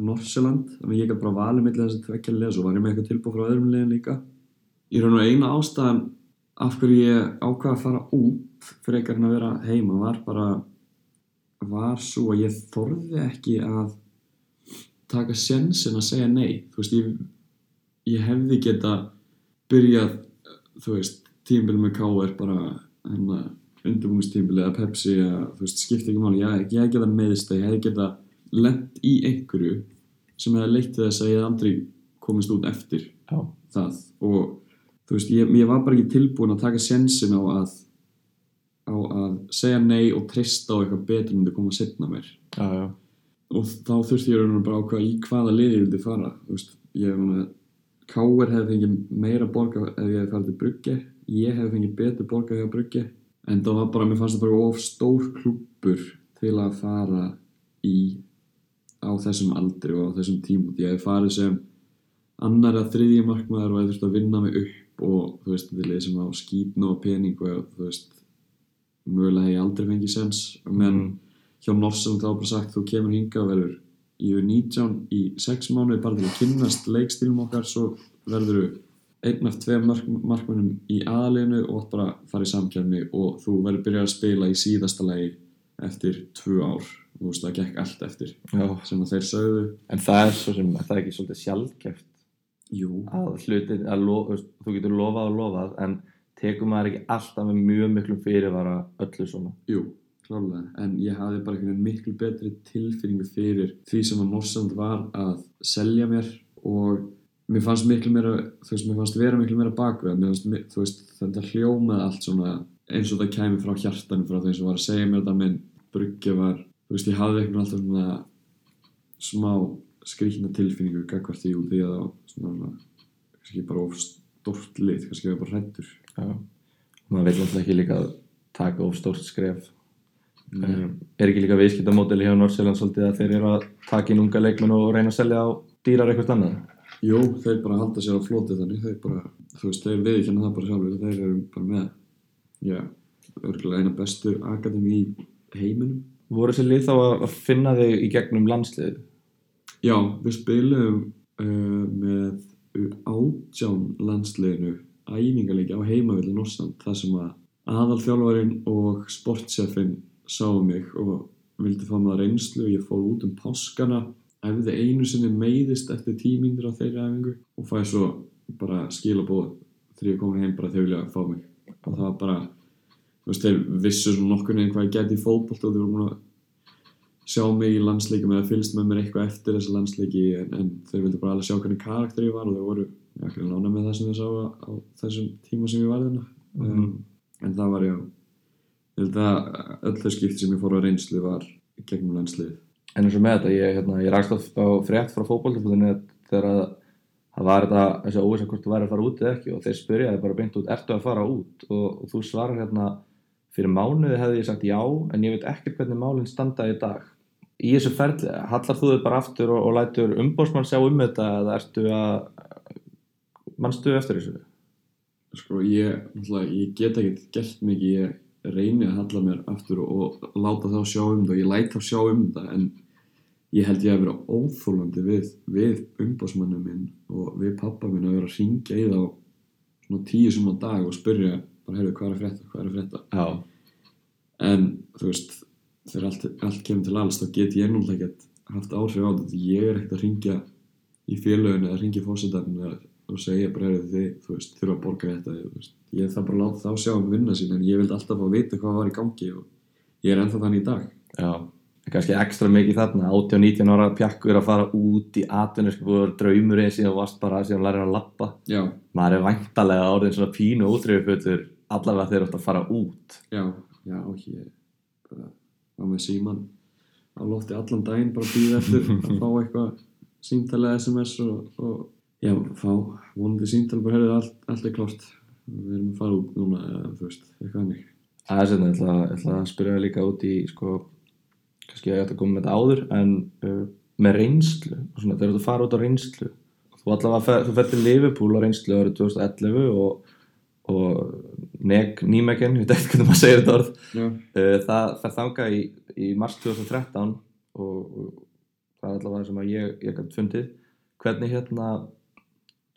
Norsjöland þannig að ég gæti bara valið millir þessi tvekja liða svo var ég með eitthvað tilbúð frá öðrum liðin líka. Í raun og eina ástæðan af hverju ég ákvaða að fara út frekar en að vera heima var bara var svo að ég þorði ekki að taka sjensin að segja nei. Þú veist, ég, ég hefði geta byrjað þú veist, tímbil með K.R. bara hérna undirbúinistímbil eða Pepsi eða þú veist, skipti ekki máli. Ég, ég hefði geta meðist ég hefði geta lent í einhverju sem hefði leitt þess að ég hefði aldrei komist út eftir já, það. Og þú veist, ég, ég var bara ekki tilbúin að taka sensin á að á að segja nei og treysta á eitthvað betur myndi koma setna mér já, já, og þá þurfti ég bara að ákveða í hvaða liði ég vildi fara. Veist, ég hef með Káir hefði fengið meira borga ef ég hefði farið til Brugge. Ég hefði fengið betur borga hjá Brugge. En það var bara, mér fannst það bara of stór klúbbur til að fara í á þessum aldri og á þessum tímut ég hef farið sem annar að þriðji markmaður og ég þurfti að vinna mig upp og þú veist, við leysum á skýtnu og pening og þú veist mögulega hef ég aldrei fengið sens menn Mm. hjá Norsum þá bara sagt þú kemur hinga og verður í við 19 í 6 mánuði bara til að kynnast leikstílum okkar svo verður þú einn af tvei mark, markmannum í aðalinu og bara fara í samkjafni og þú verður byrjað að spila í síðasta lagi eftir tvö ár. Og þú veist það gekk allt eftir já. sem að þeir sögðu. En það er svo sem, það er ekki svolítið sjálfgeft Jú, að hlutin, að lo, þú getur lofað og lofað en tekur maður ekki alltaf með mjög miklum fyrirvara öllu svona? Jú, klárlega. En ég hafði bara einhvern veginn miklu betri tilfinningu fyrir því sem að Mossand var að selja mér og mér fannst miklu meira þú veist, mér fannst vera miklu meira bakveð þú veist, þetta hljómaði allt svona eins og það kæmi frá hjartanu frá þeim sem var að segja mér þetta minn bruggja var, þú veist, ég hafði einhvern alltaf svona smá skrýtna tilfinningu gagvart því út því að það var svona, svona kannski bara of stórt lit, kannski bara hrættur Já. maður vil alltaf ekki líka taka of stórt skref. Um, er ekki líka viðskiptamódeli hjá Norsjöland svolítið að þeir eru að taka inn unga leikmenn og reyna að selja á dýrar eitthvað annað? Jú, þeir bara halda sér á floti þannig, þeir bara, þú veist, þeir viðkjanna það bara sjálfur, þeir eru bara með, já, örgulega eina bestu akademi í heiminum. voru þessi lið þá að að finna þig í gegnum landslið Já, við spilum uh, með átján landsliðinu æfingarleiki á heimavilli Norsand, þar sem að aðalþjálfarinn og sportsefinn sáu mig og vildi fá maður reynslu. Og ég fór út um páskana æfði einu sinni meiðist eftir tímíndur á þeirri æfingu og fæ svo bara skilabóð þegar ég kom heim bara þeir vilja fá mig. Og það var bara þú veist, þeir vissu svona nokkur neginn hvað ég geti í fótbolt og þeir voru múin að sjá mig í landsleikum eða fylgst með mér eitthvað eftir þessi landsleiki en, en þeir vildi bara alveg sjá hvernig karakter ég var og þeir voru ekki lána með það sem þeir sá á, á þessum tíma sem ég var þarna. Um, en það var já ég held að öll þau skipt sem ég fór á reynslu var gegnum landslið en eins og með þetta, ég, hérna, ég rakst á, á frétt frá fótboltaflutinu þegar að það var þetta, þessi óvisa hvort þú væri að fara út eða ekki og þeir spyrjaði bara beint út, ertu að fara út? Og, og þú svarar hérna fyrir mánuði hefði ég sagt já en ég veit ekkert hvernig málinn standa í dag. Í þessu ferli, hallar þú þig bara aftur og, og lætur umbósmann sjá um þetta eða ertu að mannstu eftir þessu? sko ég, ég get ekkert gert mikið, ég reyni að halla mér aftur og, og láta þá sjá um það. Og ég læt þá sjá um það en ég held ég að vera óþólandi við, við umbásmannum minn og við pappa minn að vera að ringja í þá svona tíu sem á dag og spyrja bara heyrðu hvað er að frétta, hvað er að frétta? Já, en þú veist þegar allt, allt kemur til alls þá get ég náttúrulega ekkert haft áhrif á þetta. Ég er ekkert að ringja í félögin eða ringja í fórsetarinn og segja bara heyrðu þið, þú veist, þurfa að borga þetta ég þarf bara að láta þá sjá um vinna sín en ég vildi alltaf fá að vita hvað var í gangi og ég er ennþá þannig í dag. Já kannski ekstra mikið þarna, 18-19 ára pjakkur að fara út í atvinnu sko, að draumur eins síðan varst bara síðan lærir að lappa já, maður er væntalega orðin svona pínu útrýfupötur allavega þeir átt að fara út. Já, já, ég bara var með síman á lofti allan daginn bara býða eftir að fá eitthvað símtali SMS og, og já, fá vonandi símtali bara heyrðu allt, allt er klart við erum að fara út núna eða þú veist, eitthvað hannig Það er sérna, ég ætla, ég ætla að spyrja þig líka út í sko, kannski að ég ætla að koma með þetta áður en uh, með reynslu svona, þegar þú fara út á reynslu. Þú allavega þú fer til Liverpool á reynslu árið 2011 og, og Neg Nýmegen, ég veit ekki hvernig maður segir þetta orð uh, það fer þanga í, í mars 2013 og, og það er allavega það sem að ég, ég gæti fundið. Hvernig hérna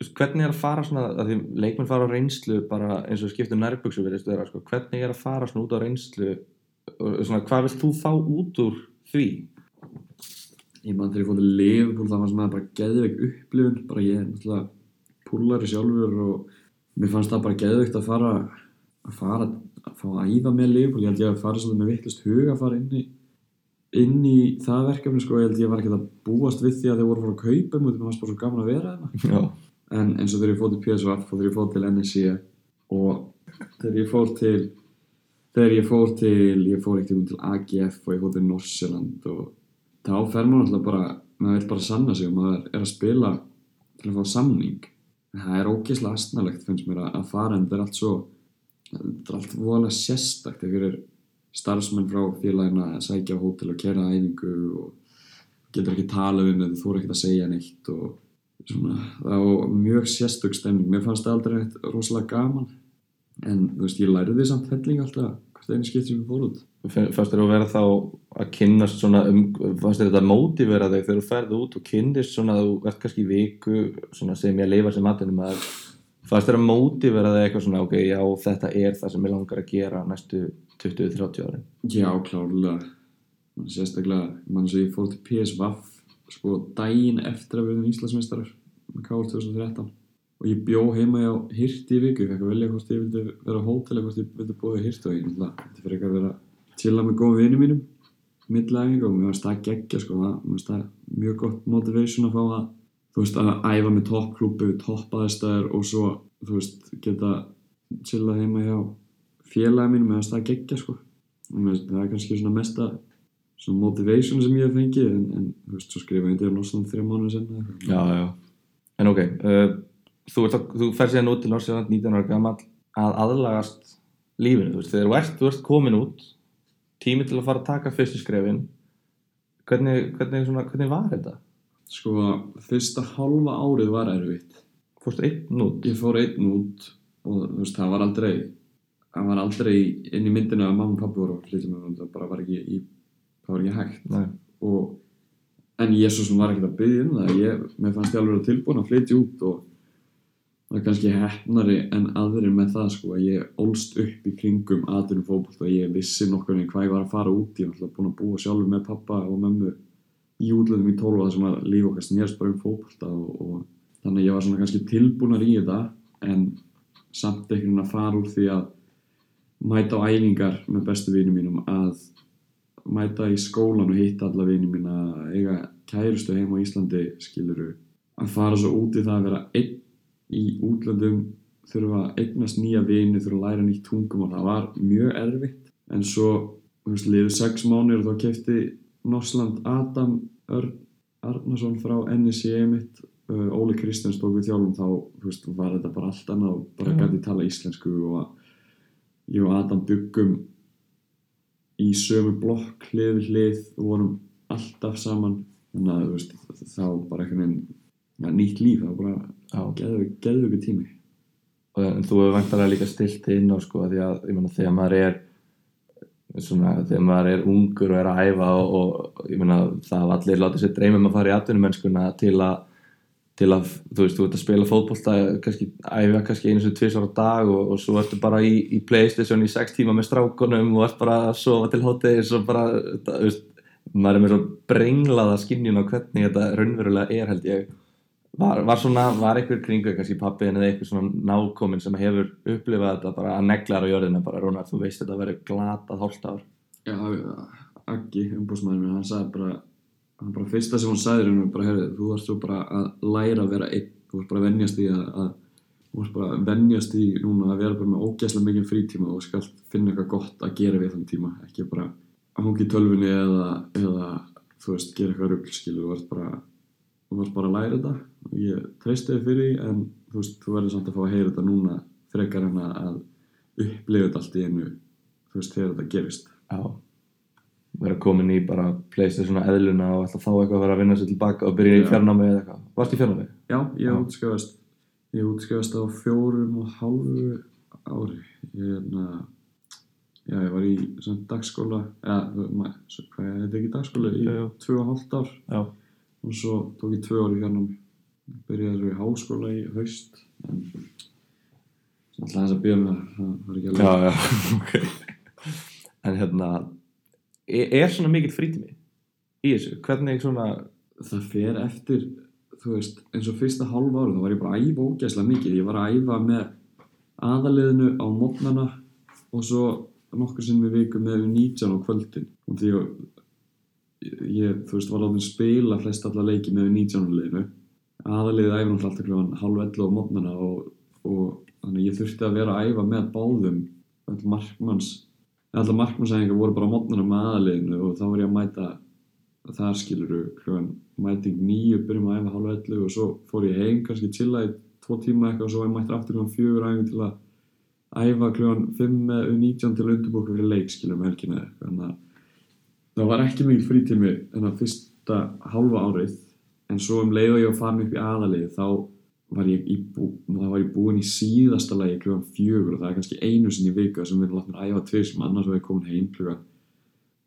hvernig er að fara svona að því leikmenn fara á reynslu bara eins og skiptum nærbuksu verðist vera sko, hvernig er að fara svona út á reynslu og svona, hvað vilt þú fá út úr því? ég mann þegar ég fór til Liverpool það var svona bara geðveik upplifun bara ég er náttúrulega púlari sjálfur og mér fannst það bara geðveikt að fara að fara að fá að æfa með Liverpool. Ég held ég að fara svolítið með vittlust hug að fara inn í inn í það verkefni sko. Ég held ég var ekkert að búast við því að þeir voru en eins og þegar ég fór til PSV og þegar ég fór til NSC og þegar ég fór til þegar ég fór til ég fór ekkert til AGF og ég fór til Norsjöland og þá fer maður alltaf bara maður vil bara sanna sig og maður er að spila til að fá samning. En það er ógeðslega astnalegt finnst mér að fara en það er allt svo það er allt voðalega sérstakt þegar er starfsmenn frá félagina að sækja á hótel og kera æfingu og getur ekki tala um þetta, þú er ekkert að segja neitt og svona, það var mjög sérstök stemning, mér fannst það aldrei neitt rosalega gaman. En þú veist, ég lærði því samt helling alltaf hvert einu skipt sem ég fór út. Fannst þér að vera þá að kynnast svona um, fannst þér þetta að mótivera þig þegar þú ferði út og kynnist svona þú ert kannski í viku svona sem ég að lifa sem matinum að fannst þér að mótivera þig eitthvað svona ok, já þetta er það sem ég langar að gera næstu 20-30 árin? Já, klárlega. Sérstaklega, mann svo ég fór til PSV sko daginn eftir að við erum Íslandsmeistarar með Káur 2013 og ég bjó heima hjá Hirti í viku, ég fekk að velja hvort ég vildi vera á hótel eða hvort ég vildi búið í Hirti og ég þetta fyrir ekki að vera að chilla með góðum vinið mínum millæðing og mér varst það geggja sko, mér varst það mjög gott motivation að fá að þú veist, að æfa með toppklúpu, toppaðistæður og svo, þú veist, geta chillað heima hjá félagið mínum, mér varst það geggja sko. Og mér finnst það er kannski svona mesta svona motivation sem ég hef fengið en, en þú veist, svo skrifa ég undir á Norsland þrjá mánuði senna Já, já. En ok, uh, þú, að- þú fer síðan út til Norsjöland 19 ára gammal að aðlagast lífinu, þú veist, þegar þú ert, þú ert komin út, tími til að fara að taka fyrstu skrefin, hvernig, hvernig, svona, hvernig var þetta? sko, fyrsta hálfa árið var erfitt Fórstu einn út? ég fór einn út og þú veist, það var aldrei það var aldrei inn í myndinu að mamma og pappi voru að flytja með það bara var ekki, í, það var ekki hægt. Og, en ég svo sem var ekkert að byggja um það. Ég, mér fannst ég alveg vera tilbúin að flytja út og það er kannski hefnari en aðrir með það sko að ég ólst upp í kringum aðurum fótbolt og ég vissi nokkur en hvað ég var að fara út ég var alltaf búin að búa sjálfur með pappa og mömmu í útlöðum í 12 og það sem að líf okkar snérst bara um fótbolta og, og þannig að ég var svona kannski tilbúnar í þetta en samt veginn að fara úr því að mæta á æfingar með bestu vinum mínum að mæta í skólan og hitta alla vinum mína eiga kærustu heim á Íslandi skiluru að fara svo út í það að vera einn í útlöndum þurfa að eignast nýja vini þurfa að læra nýtt tungum og það var mjög erfitt. En svo þú veist, liður sex mánuður og þá kefti Norsland Adam Örn Arnason frá NSC mitt uh, Óli Kristjáns tók við þjálfum þá þú veist, var þetta bara allt annað og bara gæti tala íslensku og að ég og Adam byggum í sömu blokk hlið við hlið og vorum alltaf saman. Þannig að veist, þá bara einhvern veginn ja, nýtt líf, það var bara geðu, geðu tími. Og en þú hefur vantarlega líka stilt inn á sko, því að, ég meina, þegar maður er svona, þegar maður er ungur og er að æfa og, og ég meina, það hafa allir látið sér dreymum að fara í atvinnumennskuna til að til að, þú veist, þú ert að spila fótbolta kannski, æfa kannski einu sem tvisar á dag og, og svo ertu bara í, í Playstation í sex tíma með strákunum og ert bara að sofa til háttegis og bara, þú veist, maður er með svo brenglaða skinnjun á hvernig þetta raunverulega er held ég. Var, var svona, var einhver kringu kannski pappiðin eða einhver svona nákomin sem hefur upplifað þetta bara að neglar á jörðina bara Rúnar, þú veist þetta verður glatað hálft ár. Já, Aggi, umbúsmaður minn, hann sagði bara hann bara fyrsta sem hann sagði hann bara, heyrðu, þú varst svo bara að læra að vera einn. Þú varst bara að venjast í að, að þú varst bara að venjast í núna að vera bara með ógæslega mikið frítíma og skalt finna eitthvað gott að gera við þann tíma. Ekki bara að hungi tölfunni eða, eða þú veist, gera eitthvað skilu, þú varst bara bara að læra þetta. Og ég treysti þig fyrir því en þú veist, þú verður samt að fá að heyra þetta núna frekar en að upplifa þetta allt í einu þú veist, þegar þetta gerist. Já vera komin í bara Playstation og eðluna og ætla að fá eitthvað að vera að vinna sér tilbaka og byrja í Já. fjarnámi eða eitthvað Varst í fjarnámi? Já, ég Já. útskjöfast ég útskjöfast á fjórum og hálfu ári ég, hérna, já, ég var í svona dagskóla eða, hvað er þetta ekki dagskóla í Jú, jú. tvö og hálft ár Já og svo tók ég tvö ár í fjarnámi byrjaði svo í háskóla í haust en alltaf þess að byrja með það það var ekki Já, alveg já, ok En hérna er, svona mikill frítími í þessu? Hvernig svona það fer eftir þú veist, eins og fyrsta hálfa ári þá var ég bara að æfa ógæslega mikið. Ég var að æfa með aðaliðinu á mótnana og svo nokkur sinn við viku með 19 á kvöldin. Og því að ég, þú veist, var látin spila flest alla leiki með 19 liðinu. Aðaliðið æfa náttúrulega alltaf kljóðan halv 11 á mótnana og, og þannig að ég þurfti að vera að æfa með báðum all markmanns alltaf markmannsæðingar voru bara á mótnana með aðaliðinu og þá var ég að mæta þar skiluru kljóðan mæting nýju, byrjum að æfa halv 11 og svo fór ég heim kannski chilla í tvo tíma eitthvað og svo var ég mættur aftur kljóðan fjögur æfing til að æfa kljóðan 5 með 19 til undirbúku fyrir leik skilur með helgina þannig að það var ekki mikil frítími en að fyrsta hálfa árið en svo um leið og ég var farin upp í aðalið þá var ég, í þá var ég búinn í síðasta lagi kljóðan fjögur og það er kannski einu sinni í viku sem við erum látnir að æfa tveir sem annars var ég komin heim kljóðan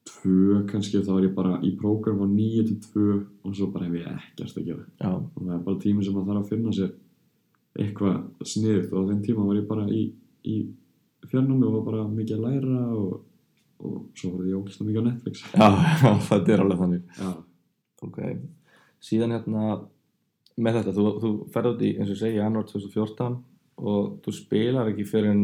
tvö kannski og þá var ég bara í prógram á nýju til tvö og svo bara hef ég ekkert að gera. Já, og það er bara tími sem maður þarf að finna sér eitthvað sniðugt og á þeim tíma var ég bara í, í fjarnámi og var bara mikið að læra og, og svo var ég ógæslega mikið á Netflix. Já, já, þetta er alveg þannig. Já, Ok Síðan hérna með þetta, þú, þú ferð út í eins og segi, janúar 2014 og þú spilar ekki fyrir en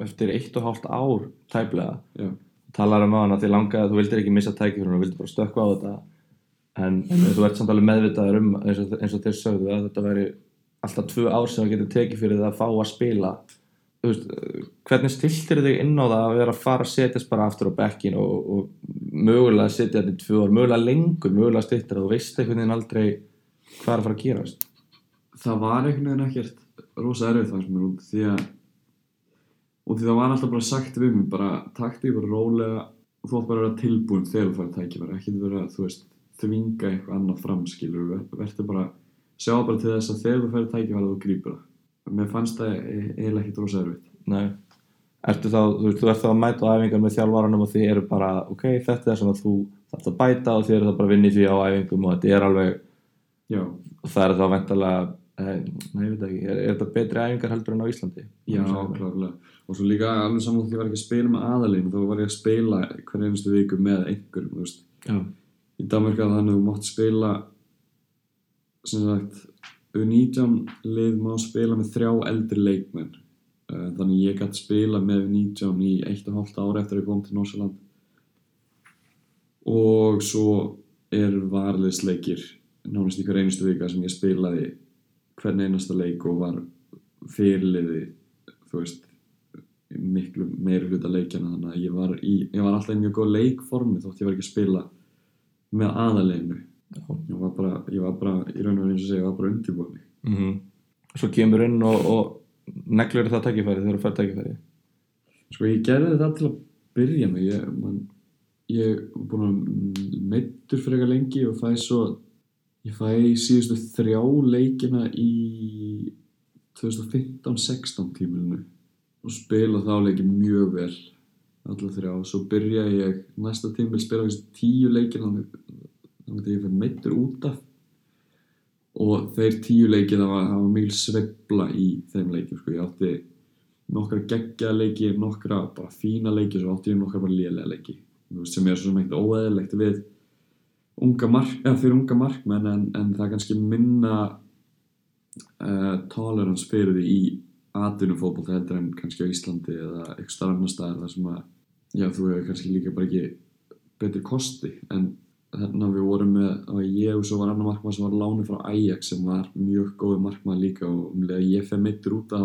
eftir eitt og hálft ár tæplega. Já, talar um á hana því langaði, þú vildir ekki missa tækifjörn og vildir bara stökkva á þetta. En, en þú ert samt alveg meðvitaður um eins og, eins og þeir sögðu að þetta væri alltaf tvö ár sem þú getur tekið fyrir það að fá að spila. Veist, hvernig stiltir þig inn á það að vera að fara að setjast bara aftur á bekkin og, og mögulega setja þetta í tvö ár, mögulega lengur mögulega stittir að þú veist einhvern veginn aldrei hvað er að fara að gerast? Það var einhvern veginn ekkert rosa erfið fannst mér út því að og því það var alltaf bara sagt við mig bara takti því bara rólega og þú átt bara að vera tilbúin þegar þú fara tækifæri ekki vera, þú veist, þvinga eitthvað annað framskilur, verður bara sjá bara til þess að þegar þú færi tækifæri þú grípur það. Mér fannst það e- eiginlega ekkert rosa erfitt. Nei. Ertu þá, þú, veist, þú ert þá að mæta á æfingar með þjálfaranum og þið eru bara, ok, þetta er svona þú þarf að bæta og þið eru þá bara að vinna í því á æfingum og þetta er alveg, já, og það er þá væntalega, eh, nei, ég veit ekki, er, er þetta betri æfingar heldur en á Íslandi? já, klárlega. Og svo líka alveg saman því ég var ekki að spila með aðalinn þá var ég að spila hver einustu viku með einhverjum, í Danmarka þannig að þú mátt spila sem sagt U19 lið má spila með þrjá eldri leikmenn. Eh, þannig ég gætt spila með U19 í eitt og hálft ára eftir að ég kom til Norsaland og svo er varliðsleikir nánast hver einustu vika sem ég spilaði hvern einasta leik og var fyrirliði þú veist miklu meiri hluta leikjana þannig að ég var, í, ég var alltaf í mjög góð leikformi þótt ég var ekki að spila með aðaleginu ég var bara, ég var bara í raun og veru eins og segja, ég var bara undirbúið Mm Svo kemur inn og, og neglur það tækifæri þegar þú fær tækifæri. sko ég gerði þetta til að byrja mig ég, man, ég var búin að meittur fyrir eitthvað lengi og fæ svo ég fæ síðustu þrjá leikina í 2015-16 tímilinu og spila þá leiki mjög vel alla þrjá, svo byrja ég næsta tímil spila þessi tíu leikina þannig að ég fæ meittur út af og þeir tíu leiki það var, var mikil sveifla í þeim leikjum sko. ég átti nokkra geggja leiki nokkra bara fína leiki svo átti ég nokkra bara lélega leiki sem er svo sem ekkert óeðilegt við unga mark, eða fyrir unga markmenn en, en það er kannski minna uh, tolerance fyrir því í atvinnufótboll heldur en kannski á Íslandi eða eitthvað starf annar staðar þar sem að já, þú hefur kannski líka bara ekki betri kosti. En þarna við vorum með og ég og svo var annar markmann sem var lánu frá Ajax sem var mjög góði markmann líka og um leið að ég fer meittur út á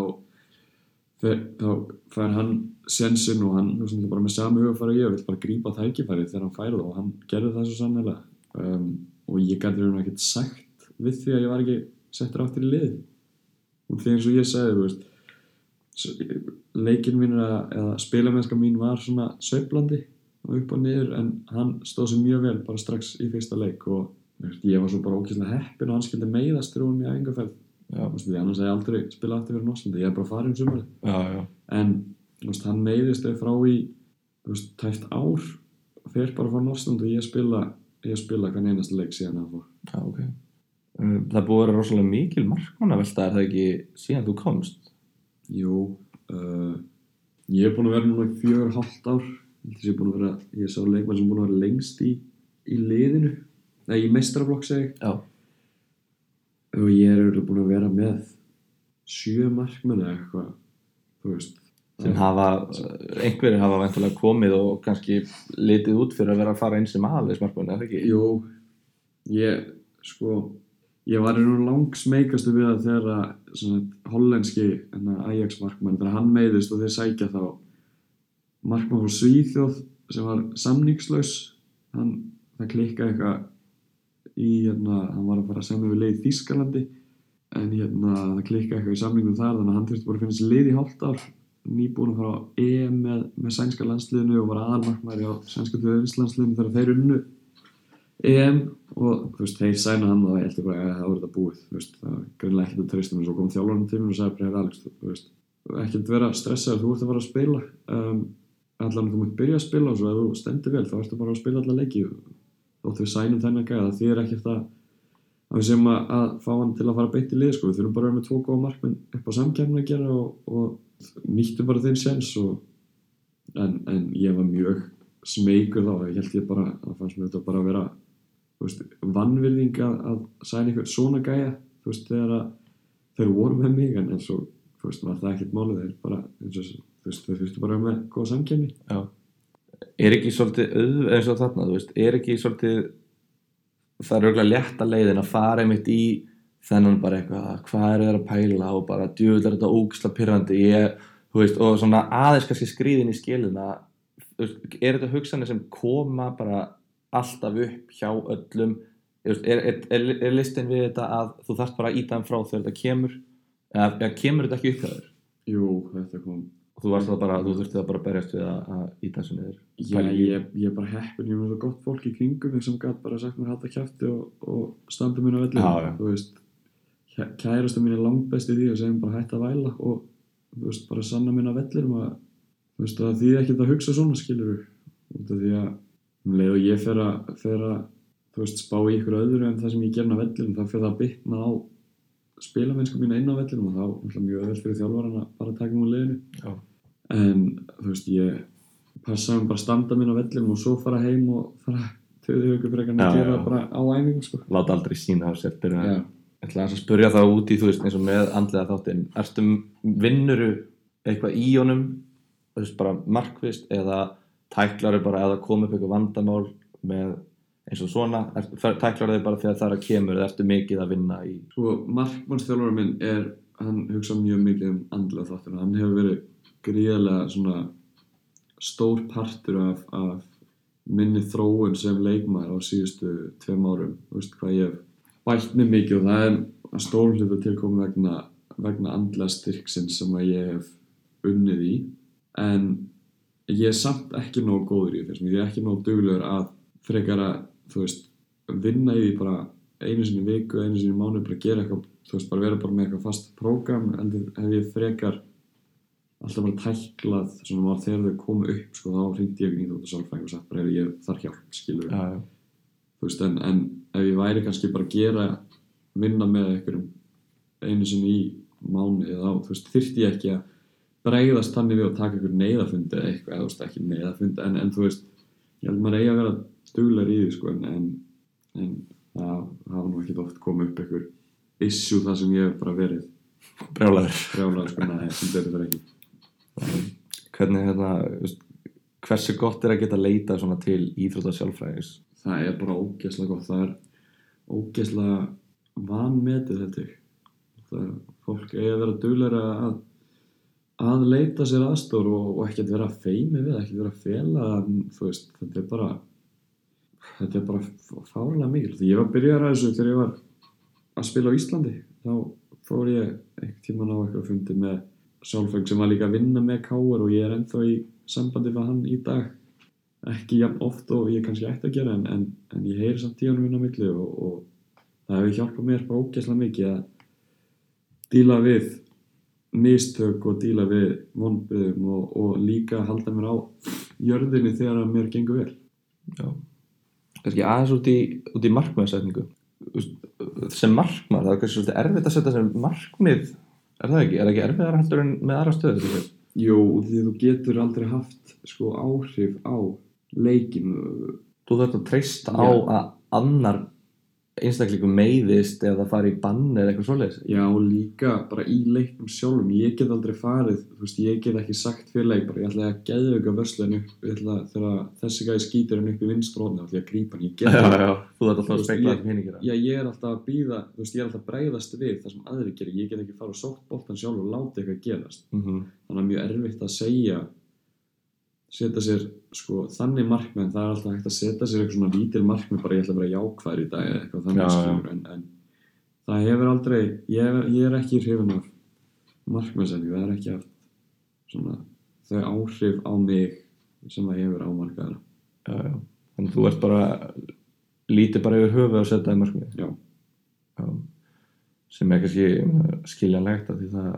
þá fær hann sjensin og hann bara með sami hugafæri og ég vill bara grípa tækifæri þegar hann fær það og hann gerði það svo sannlega um, og ég gæti verið ekkert sagt við því að ég var ekki settur áttir í lið og því eins og ég sagði þú veist leikin mín eða, eða spilamennska mín var svona sveiflandi og upp og niður en hann stóð sér mjög vel bara strax í fyrsta leik og veist, ég var svo bara ókvæslega heppin og hann skildi meiðast þegar hún í æfingarferð Já, Þú veist, því annars hef ég aldrei spilað aftur fyrir Norslandi ég er bara farin sumarið. Já, já. en veist, hann meiðist þau frá í tæft ár fer bara frá Norsland og ég spila ég spila hvern einasta leik síðan að fór Já, ok. Það búið að vera rosalega mikil markmannavelta, er það ekki síðan þú komst? Jú uh, ég er búin að vera núna í fjögur hálft ár ég er búin að vera ég sá leikmann sem búin að vera lengst í í liðinu, nei í mestraflokk segi Já. og ég er örugglega búin að vera með sjö markmenn eða eitthvað þú veist Sem hafa, einhverjir hafa ventulega komið og kannski litið út fyrir að vera að fara eins sem aðalis markmann, er það ekki? Jú, ég, sko, ég var raun langsmeikastu við að þegar að svona, hollenski hérna, Ajax markmann, þegar hann meiðist og þeir sækja þá markmann frá Svíþjóð sem var samningslaus, hann, það klikkaði eitthvað í, hérna, hann var að fara semja við leið Þískalandi, en hérna, það klikkaði eitthvað í samningum þar, þannig að hann þurfti bara að finna sér lið í hálft ár, nýbúin að fara á EM með, með sænska landsliðinu og var aðalmarkmæri á sænska þjóðinslandsliðinu þegar þeir unnu EM og þú veist, þeir sæna hann og það heldur bara að það voru þetta búið þú veist, það var greinlega ekkert að treysta mér svo kom þjálfarinn til mér og sagði bara, "Heyrðu, Alex, þú þú ekkert vera stressaður, þú ert að fara að spila um, allan þú mútt byrja að spila og svo ef þú stendur vel, þá ertu bara að spila alla leiki þótt við sænum þennan gæða það þýðir ekkert að að við séum að, að fá hann til að fara beint í lið sko. við þurfum bara að vera með tvo góða markmenn upp á samkjæmna að gera og, og nýttum bara þeim séns og, en, en ég var mjög smeykur þá, ég held ég bara að fannst mér þetta bara að vera veist, vannvirðing að, sæna eitthvað svona gæja veist, þegar þeir voru með mig en eins og, var það ekkert málið. Þeir bara, og, þeir fyrstu bara með góða samkjöfni Já. Er ekki svolítið auð, eins og þarna, þú veist, er ekki svolítið, það er auðvitað létta leiðin að fara einmitt í þennan bara eitthvað, hvað er það að pæla og bara er þetta ógisla pyrrandi, og svona aðeins kannski skrýðin í skilina, er þetta hugsanir sem koma bara alltaf upp hjá öllum, er, er, er, er listin við þetta að þú þarft bara að íta þeim frá þegar þetta kemur, eða, kemur þetta ekki upp hjá þér? Jú, þetta kom Og þú varst það bara, þú þurfti það bara að berjast við að, að íta þessu niður. Já, ég, ég er bara heppin, ég er með svo gott fólk í kringum sem gætt bara sagt mér halda kjæfti og, og standa mér á velli Já, já. þú veist, kærasta mín er langt best í því að segja mér bara hætta að væla og þú veist, bara sanna mín á vellirum að þú veist, að því ekki að hugsa svona skilur út af því að um leið og ég fer að, fer að þú veist, spá í ykkur öðru en það sem ég gerna á vellirum þá fer það að bitna á spilamennsku mína inn á vellirum og þá er náttúrulega mjög öðvöld fyrir þjálfaran að bara taka mig úr liðinu Já. en þú veist ég passa um bara að standa minn á vellinum og svo fara heim og fara töðu ykkur fyrir Já, að gera bara á æfingu sko. láta aldrei sína á sér byrja. Ég ætla að spyrja það út í, þú veist, eins og með andlega þáttinn, ertu vinnuru eitthvað í honum, þú veist, bara markvist eða tæklaru bara eða kom upp eitthvað vandamál með eins og svona, tæklaru þið bara þegar það er að kemur? Eða ertu mikið að vinna í Sko, markmannsþjálfur minn er hann hugsa mjög mikið um andlega þáttur hann hefur verið gríðarlega svona stór partur af, af minni þróun sem leikmaður á síðustu tveim árum. Þú veist hvað ég hef bætt mig mikið og það er stór hlutu tilkomi vegna, vegna andlega styrksins sem að ég hef unnið í en ég er samt ekki nóg góður í mér. ég er ekki nóg duglegur að frekar að þú veist, vinna í því bara einu sinni viku, einu sinni mánu bara gera eitthvað, þú veist, bara vera bara með eitthvað fast prógram, en hef ég frekar alltaf bara tæklað svona mál þegar þau komu upp sko, þá hringdi ég í þú sálfræðing og sagt bara ef ég þarf hjálp, skilur já, já. þú veist, en, en ef ég væri kannski bara að gera vinna með einhverjum einu sinni í mánu þá, þú veist, þyrfti ég ekki að bregðast þannig við að taka einhver neyðafundi eða eitthvað, eða þú veist, ekki neyðafundi en, en þú veist, ég held maður eigi að vera duglegar í því, sko, en, en, en það hafa nú ekki oft komið upp einhver issue það sem ég hef bara verið brjálæður brjálaður, sko, neða, sem þetta er ekki. Hvernig, hérna, þú veist, hversu gott er að geta leita svona til íþrótta sjálfræðis það er bara ógeðslega gott það er ógeðslega vanmetið ég. Það fólk eigi að vera dugleira að að leita sér aðstór og, og ekkert vera feimi við, ekkert vera fela veist, þetta er bara þetta er bara fárlega mikil. Því ég var að byrja að þessu þegar ég var að spila á Íslandi þá fór ég einhvern tíman á eitthvað fundi með Sálfeng sem var líka að vinna með Káar og ég er ennþá í sambandi við hann í dag ekki jafn oft og ég kannski ætti að gera en, en, en ég heyri samt inn á milli og, og það hefur hjálpað mér bara ógeðslega mikið að díla við mistök og díla við vonbriðum og, og líka halda mér á jörðinni þegar að mér gengur vel Já. Kannski aðeins út í, í veist, Sem markmað, það er kannski svolítið erfitt að setja sem markmið, er það ekki? Er ekki erfiðar heldur en með aðra stöðu? Jú, því þú getur aldrei haft sko áhrif á leikin Þú þarf að treysta á Já. að annar einstaklingum meiðist eða fari í bann eða eitthvað svoleiðis. Já, líka bara í leiknum sjálfum. Ég get aldrei farið, þú veist, ég get ekki sagt fyrir leik, bara ég ætla að geða auka vörslu upp, ég ætla þegar þessi gæði skýtur hann upp í vinstróðni, þá ætla ég að grípa hann. Ég get Já, ekki, já, þú þarf alltaf að spekla hinn ekki já, ég er alltaf að býða þú veist, ég er alltaf að bregðast við það sem aðri gerir, ég get ekki fara setja sér, sko, þannig markmenn það er alltaf hægt að setja sér eitthvað svona lítil markmenn bara ég ætla að vera jákvæður í dag eða eitthvað þannig Já, skilur, en, en það hefur aldrei ég, er- ég er ekki hrifin af markmennsendingu, það er ekki haft svona þau áhrif á mig sem það hefur á markaðara Já, já. Þannig að þú ert bara, lítið bara yfir höfuð að setja í markmið. Já. Já. Sem er kannski skiljanlegt að því það,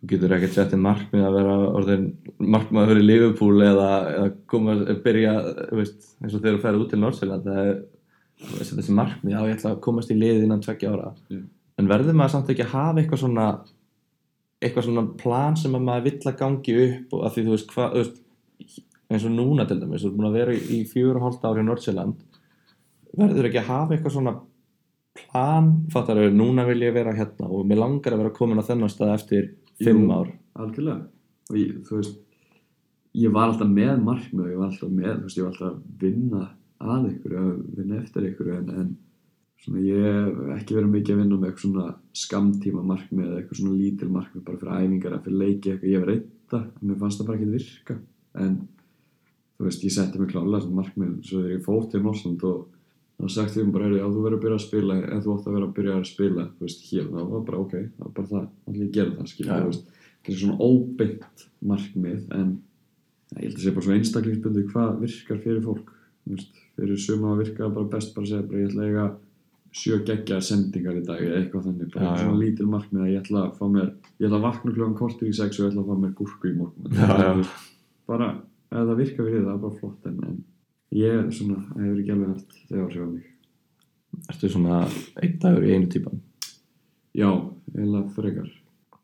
þú getur ekkert sett í markmið að vera orðin markmið að vera í Liverpool eða, eða koma að byrja, veist, eins og þegar þú ferð út til Nordsjælland, er, þessi markmið, já, ég ætla að komast í liðið innan tveggja ára. Já. En verður maður samt ekki að hafa eitthvað svona, eitthvað svona plan sem að maður vill að gangi upp og að því þú veist hvað, eins og núna til dæmis, þú ert búin að vera í, og hálft ári í Nordsjælland verður ekki að hafa eitthvað svona plan, fattar þau, núna vil ég vera hérna og mér langar að vera komin á þennan stað eftir fimm Jú. ár. algjörlega. Og ég, þú veist ég var alltaf með markmið ég var alltaf með, þú veist, ég var alltaf að vinna að ykkur, að vinna eftir ykkur en, en svona ég hef ekki verið mikið að vinna með eitthvað svona skamtíma markmið eða eitthvað svona lítil markmið bara fyrir æfingar eða fyrir leiki eitthvað, ég hef reynda en mér fannst það bara ekki virka. En þú veist, ég setti mig klálega markmið svo þegar ég fór til Norsland og þá sagt því bara, heyrðu, já, þú verður að byrja að spila en þú átt að vera að byrja að spila, veist, hér þá var bara ok, það var bara það, allir gera það skilja, þú veist, kannski svona óbeint markmið, en ja, ég held að segja bara svo einstaklingsbundi hvað virkar fyrir fólk, veist, fyrir suma að virka bara best bara að segja bara ég ætla að eiga sjö geggja sendingar í dag eða eitthvað þannig, bara Já, svona já. lítil markmið að ég ætla að fá mér, ég ætla að vakna klukkan kortur í sex og ég ætla að fá mér gúrku í morgun. Bara, ef það virkar fyrir það, það er bara flott en, en ég, svona, hefur ekki alveg haft þegar áhrif á mig. Ertu svona einn dagur í einu típan? Já, eiginlega frekar.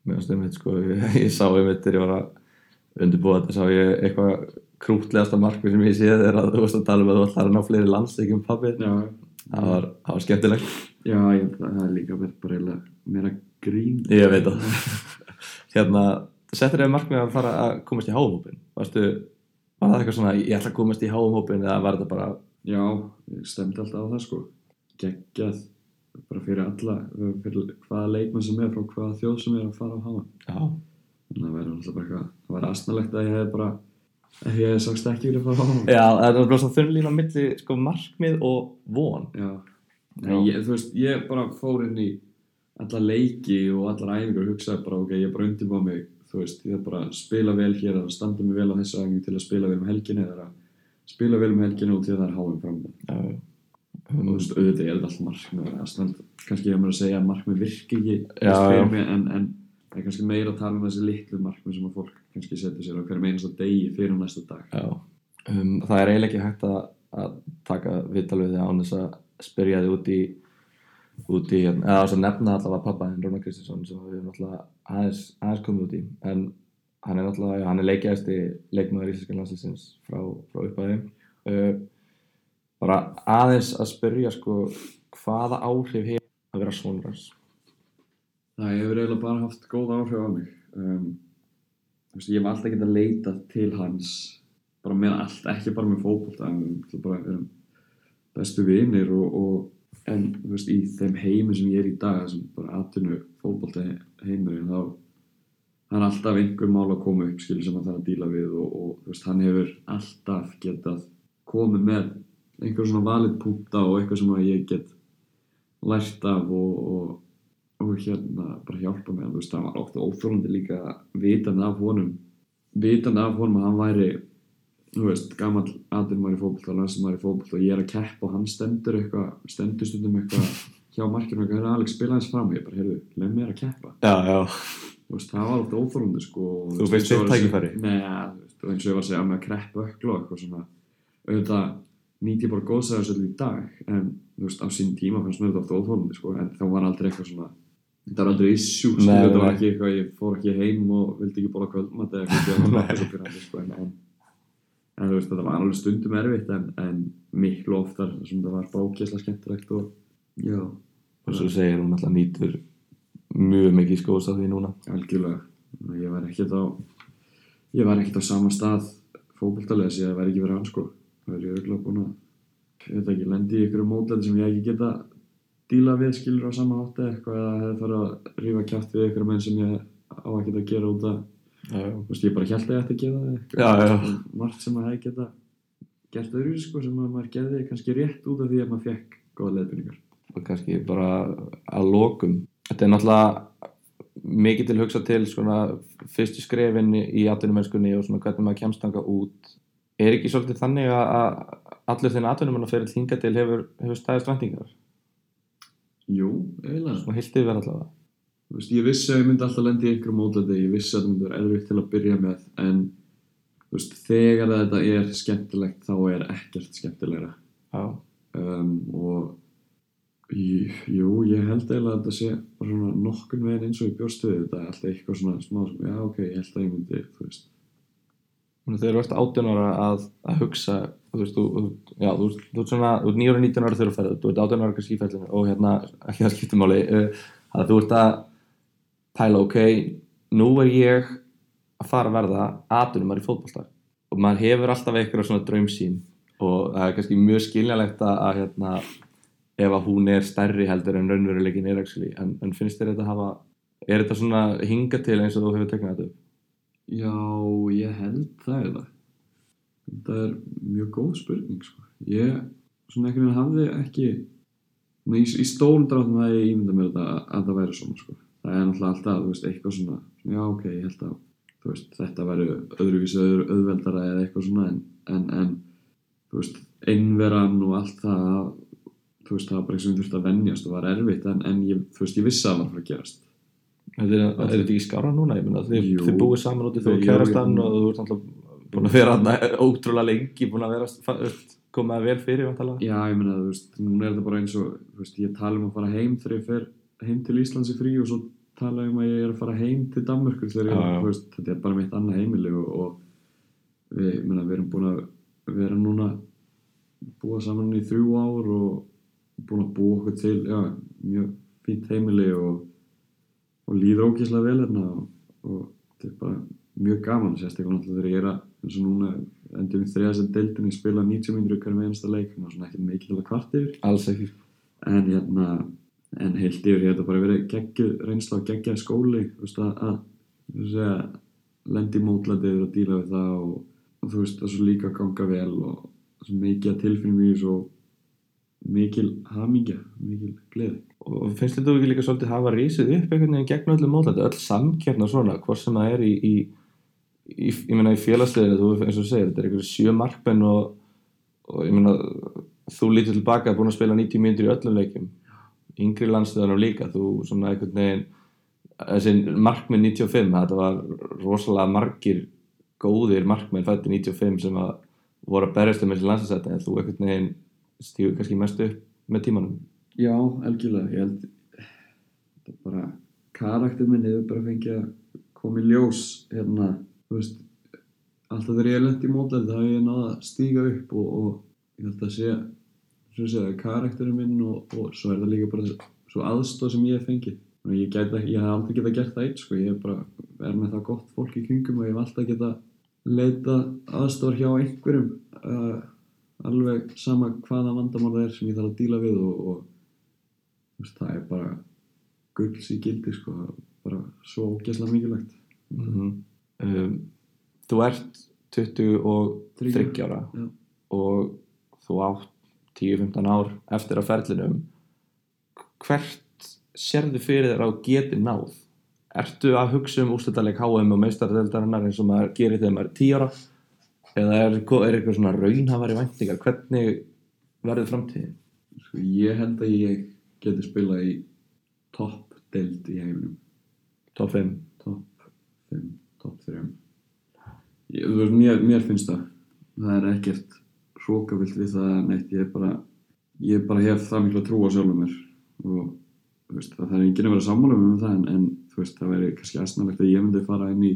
Mér finnst einmitt sko, ég, ég sá einmitt þegar ég var að undirbúa þetta sá ég eitthvað krútlegasta markmið sem ég séð er að þú veist að tala um að þú ætlar að ná fleiri landsleikjum pabbi. Já, það var, það var skemmtilegt. Já, ég það er líka verið bara eiginlega meira grín. ég veit það. Hérna, settur þér markmið að fara að komast í háumhópin varstu, var það eitthvað svona ég ætla að komast í háumhópin eða var þetta bara Já, ég stemdi alltaf á það sko. Geggjað bara fyrir alla, fyrir hvaða leikmann sem er frá hvaða þjóð sem er að fara á hafa. já, Þannig að það væri alltaf bara eitthvað, það væri astnalegt að ég hef bara, ef ég hef sagst ekki vilja fara á hafa. já það er bara svo þunn lína á milli sko markmið og von Já, Nei, ég, þú veist, ég bara fór inn í alla leiki og allar æfingar og hugsaði bara, ok, ég bara mig, þú veist, ég er bara að spila vel hér, að standa mig vel á þessu æfingu til að spila vel um helginni eða að spila vel um helginni og til það er háum fram já, og þú um, veist, auðvitað er þetta allt markmið kannski ég mér að segja að markmið virki ekki Já, mig, en, en er kannski meira að tala um þessi litlu markmið sem að fólk kannski setja sér á hverjum einasta degi fyrir næsta dag. Um, það er eiginlega ekki hægt að, að taka viðtal við þig án þess að spyrja þig út í út í, hérna, eða þess að nefna allavega pappa en Rónar Kristinsson sem við erum alltaf aðeins, aðeins komið út í. En hann er já, hann er leikjæðasti leikmaður íslenska landslýsins frá, frá upphæði uh, bara aðeins að spyrja sko hvaða áhrif hefur að vera svonur hans? Það hefur eiginlega bara haft góð áhrif á mig. Um, ég hef alltaf getað leitað til hans bara með allt, ekki bara með fótbolta en við að vera bestu vinir og, og en þú veist, í þeim heimi sem ég er í dag sem bara atvinnu fótbolta heimurinn þá það er alltaf einhver mál að koma upp skilur sem það er að díla við og, og þú veist, hann hefur alltaf getað komið með einhver svona valið púnta og eitthvað sem ég get lært af og, og og hérna bara hjálpa mér þú veist, það var ofta óþólandi líka vitandi af honum vitandi af honum að hann væri þú veist, gamall aðdurmar í fótboll og landsmar í fótboll og ég er að keppa og hann stendur eitthvað, stendur stundum eitthvað hjá markinu og eitthvað, Alex spila hans fram og ég bara, heyrðu, leið mér að keppa. Já, já, þú veist, það var ofta óþólandi sko Þú veist, að tækifæri? Nei, þú veist, og eins og ég var að segja með krepp öklu og eitthvað svona. Auðvitað nýtt ég bara góðsæðarsöld í dag en þú veist, á sín tíma fannst mér þetta ofta sko en þá var aldrei eitthvað svona þetta var aldrei issue, skilur, þetta var ekki eitthvað ég fór ekki heim og vildi ekki bóla kvöldmat eða eitthvað að sko, en, en, en þú veist, þetta var alveg stundum erfitt en, en miklu oftar sem þetta var bákjæslega skemmtilegt og já, og svo segir hún alltaf nýtur mjög mikið skóðs á því núna. Algjörlega. Ég var ekkert á ég var ekkert á sama stað fókbaltalega sem ég væri ekki verið hann sko. Það er auðvitað búin að ég veit ekki, lendi í ykkur mótlæti sem ég ekki geta díla við skilur á sama hátti eitthvað eða hefði farið að rífa kjátt við ykkur menn sem ég á að geta að gera út að Já, veist, ég bara held að ég ætti að gera það. Margt sem að hefði geta gert öðru sko sem að maður gerði kannski rétt út af því að maður fekk góða leiðbyrningar og kannski bara að lokum. Þetta er náttúrulega mikið til að hugsa til svona fyrstu skrefin í atvinnumennskunni og svona hvernig maður kemst þanga út. Er ekki svolítið þannig að allur þinn atvinnumenn að fyrir hinga til hefur, hefur stæðist vendingar Jú, eiginlega. Svona heilt yfir allavega Þú veist, ég vissi að ég myndi alltaf lenda í einhverjum mótlæti, ég vissi að það myndi vera erfitt til að byrja með, en veist, þegar þetta er skemmtilegt þá er ekkert skemmtilegra. Um, og jú, jú, ég held eiginlega að þetta sé svona nokkun veginn eins og ég bjóst við þetta, alltaf eitthvað svona smá, sem, já ok, ég held að ég myndi, þú veist, þegar þú ert 18 ára að, að hugsa þú veist, þú, já, þú, þú ert svona þú ert 9 ára, 19 ára þegar þú ferð þú ert 18 ára kannski í fellinu og hérna, ekki það skiptum máli uh, að þú ert að pæla, ok, nú er ég að fara að verða atunumar í fótballstar og maður hefur alltaf eitthvað svona draumsýn og það er kannski mjög skiljanlegt að, að hérna, ef að hún er stærri heldur en raunveruleikin er actually, en, en finnst þér þetta hafa er þetta svona hinga til eins og þú hefur teknað þetta upp? Já, ég held það er það. Þetta er mjög góð spurning, sko. Ég, svona einhvern veginn hafði ekki, í, í stórum dráttum að ég ímynda mér þetta að það væri svona, sko. Það er náttúrulega alltaf, þú veist, eitthvað svona, já, ok, ég held að, veist, þetta væri öðruvísi öðru, auðveldara eða eitthvað svona, en, en, en þú veist, einveran og allt það, þú veist, það var bara eitthvað sem þurfti að venjast og var erfitt, en, en ég, þú veist, ég vissi að það var að gerast. Er, er þetta ekki skára núna? Ég meina, þið, þið búið saman úti, þú Jú, kærast jú. hann og þú ert alltaf búin að vera ótrúlega lengi, búin að vera komað vel fyrir. Já, ég meina, þú veist, núna er þetta bara eins og, þú veist, ég tala um að fara heim þegar ég fer heim til Íslands í frí og svo tala um að ég er að fara heim til veist, þetta er bara mitt annað heimili og, og við, ég meina, við erum búin að vera núna búa saman í þrjú ár og búin að búa okkur til, já, mjög fínt heimili og, og líður ógeðslega vel hérna og, og þetta er bara mjög gaman, sérstaklega náttúrulega þegar ég er að, eins og núna endur við þriðast deildin, ég spila 90 minnur hverjum einasta leik, að svona ekkert mikið til að kvart yfir Alls ekki. en hérna en heilt yfir hefur þetta bara verið geggjuð reynsla og geggjað skóli veist að, að að lendi mótlætið og díla við það og, og þú veist að svo líka ganga vel og svo mikið að tilfinnum í og mikil hamingja, mikil gleði. Og finnst þetta ekki líka svolítið hafa rísið upp einhvern veginn gegn öllum mótlæti, öll samkeppna svona, hvort sem það er í, í, í ég meina í félagsleginu, þú eins og segir, þetta er einhverju sjö markmenn og, og ég meina, þú lítur tilbaka búin að spila 90 mínútur í öllum leikjum, yngri landstöðanum líka, þú svona einhvern veginn, þessi markmenn 95, þetta var rosalega margir góðir markmenn fætti 95 sem að voru að berjast um þessi landslæsætti, en þú einhvern veginn stígur kannski mest upp með tímanum. Já, algjörlega, ég held þetta bara karakter minn hefur bara fengið að koma í ljós hérna, þú veist alltaf þegar ég er lent í mótlæð þá hef ég náða að stíga upp og, og ég held að sé að segja, karakterin minn og, og svo er það líka bara svo aðstóð sem ég hef fengið og ég, ég hef aldrei getað gert það eitt sko. ég hef bara er með það gott fólk í kringum og ég hef alltaf getað leita aðstóðar hjá einhverjum uh, alveg sama hvaða vandamál það er sem ég þarf að díla við og, og veist, það er bara gulls í gildi sko, bara svo ógeðslega mikilvægt mm um, Þú ert 23 ára Já. og þú átt 10-15 ár eftir að ferlinum hvert sérðu fyrir þér á geti náð? Ertu að hugsa um úrstættaleg HM og meistardeldarinnar eins og maður gerir þegar maður er 10 ára? Eða er, er eitthvað svona raunhafari væntingar? Hvernig verður framtíðin? sko, ég held að ég geti spilað í topp deild í heiminum Top 5? topp 5, topp 3 ég, veist, mér, mér finnst það það er ekkert hrókavilt við það neitt, ég er bara ég bara hef það miklu að trúa sjálfum mér. Og veist, það er enginn að vera sammála um það en, en veist, það væri kannski aðsnarlegt að ég myndi fara inn í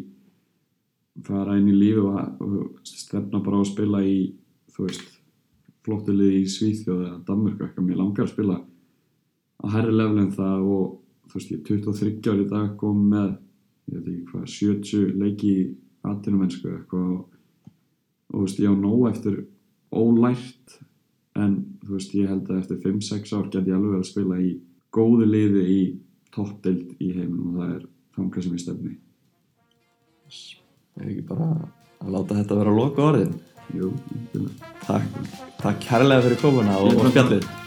fara inn í lífi og, og stefna bara á að spila í þú veist, flottu liði í Svíþjóð eða Danmörku eitthvað, mér langar að spila á herri en það og þú veist, ég er 23 ári í dag kom með, ég veit ekki hvað 70 leiki í atvinnumennsku eitthvað og, og þú veist, ég á nóg eftir ólært en þú veist, ég held að eftir 5-6 ár get ég alveg að spila í góðu liði í toppdeild í heiminum og það er þangað sem ég stefni Er ekki bara að láta þetta vera loka orðin? Jú. Takk, takk kærlega fyrir komuna og, og spjallið.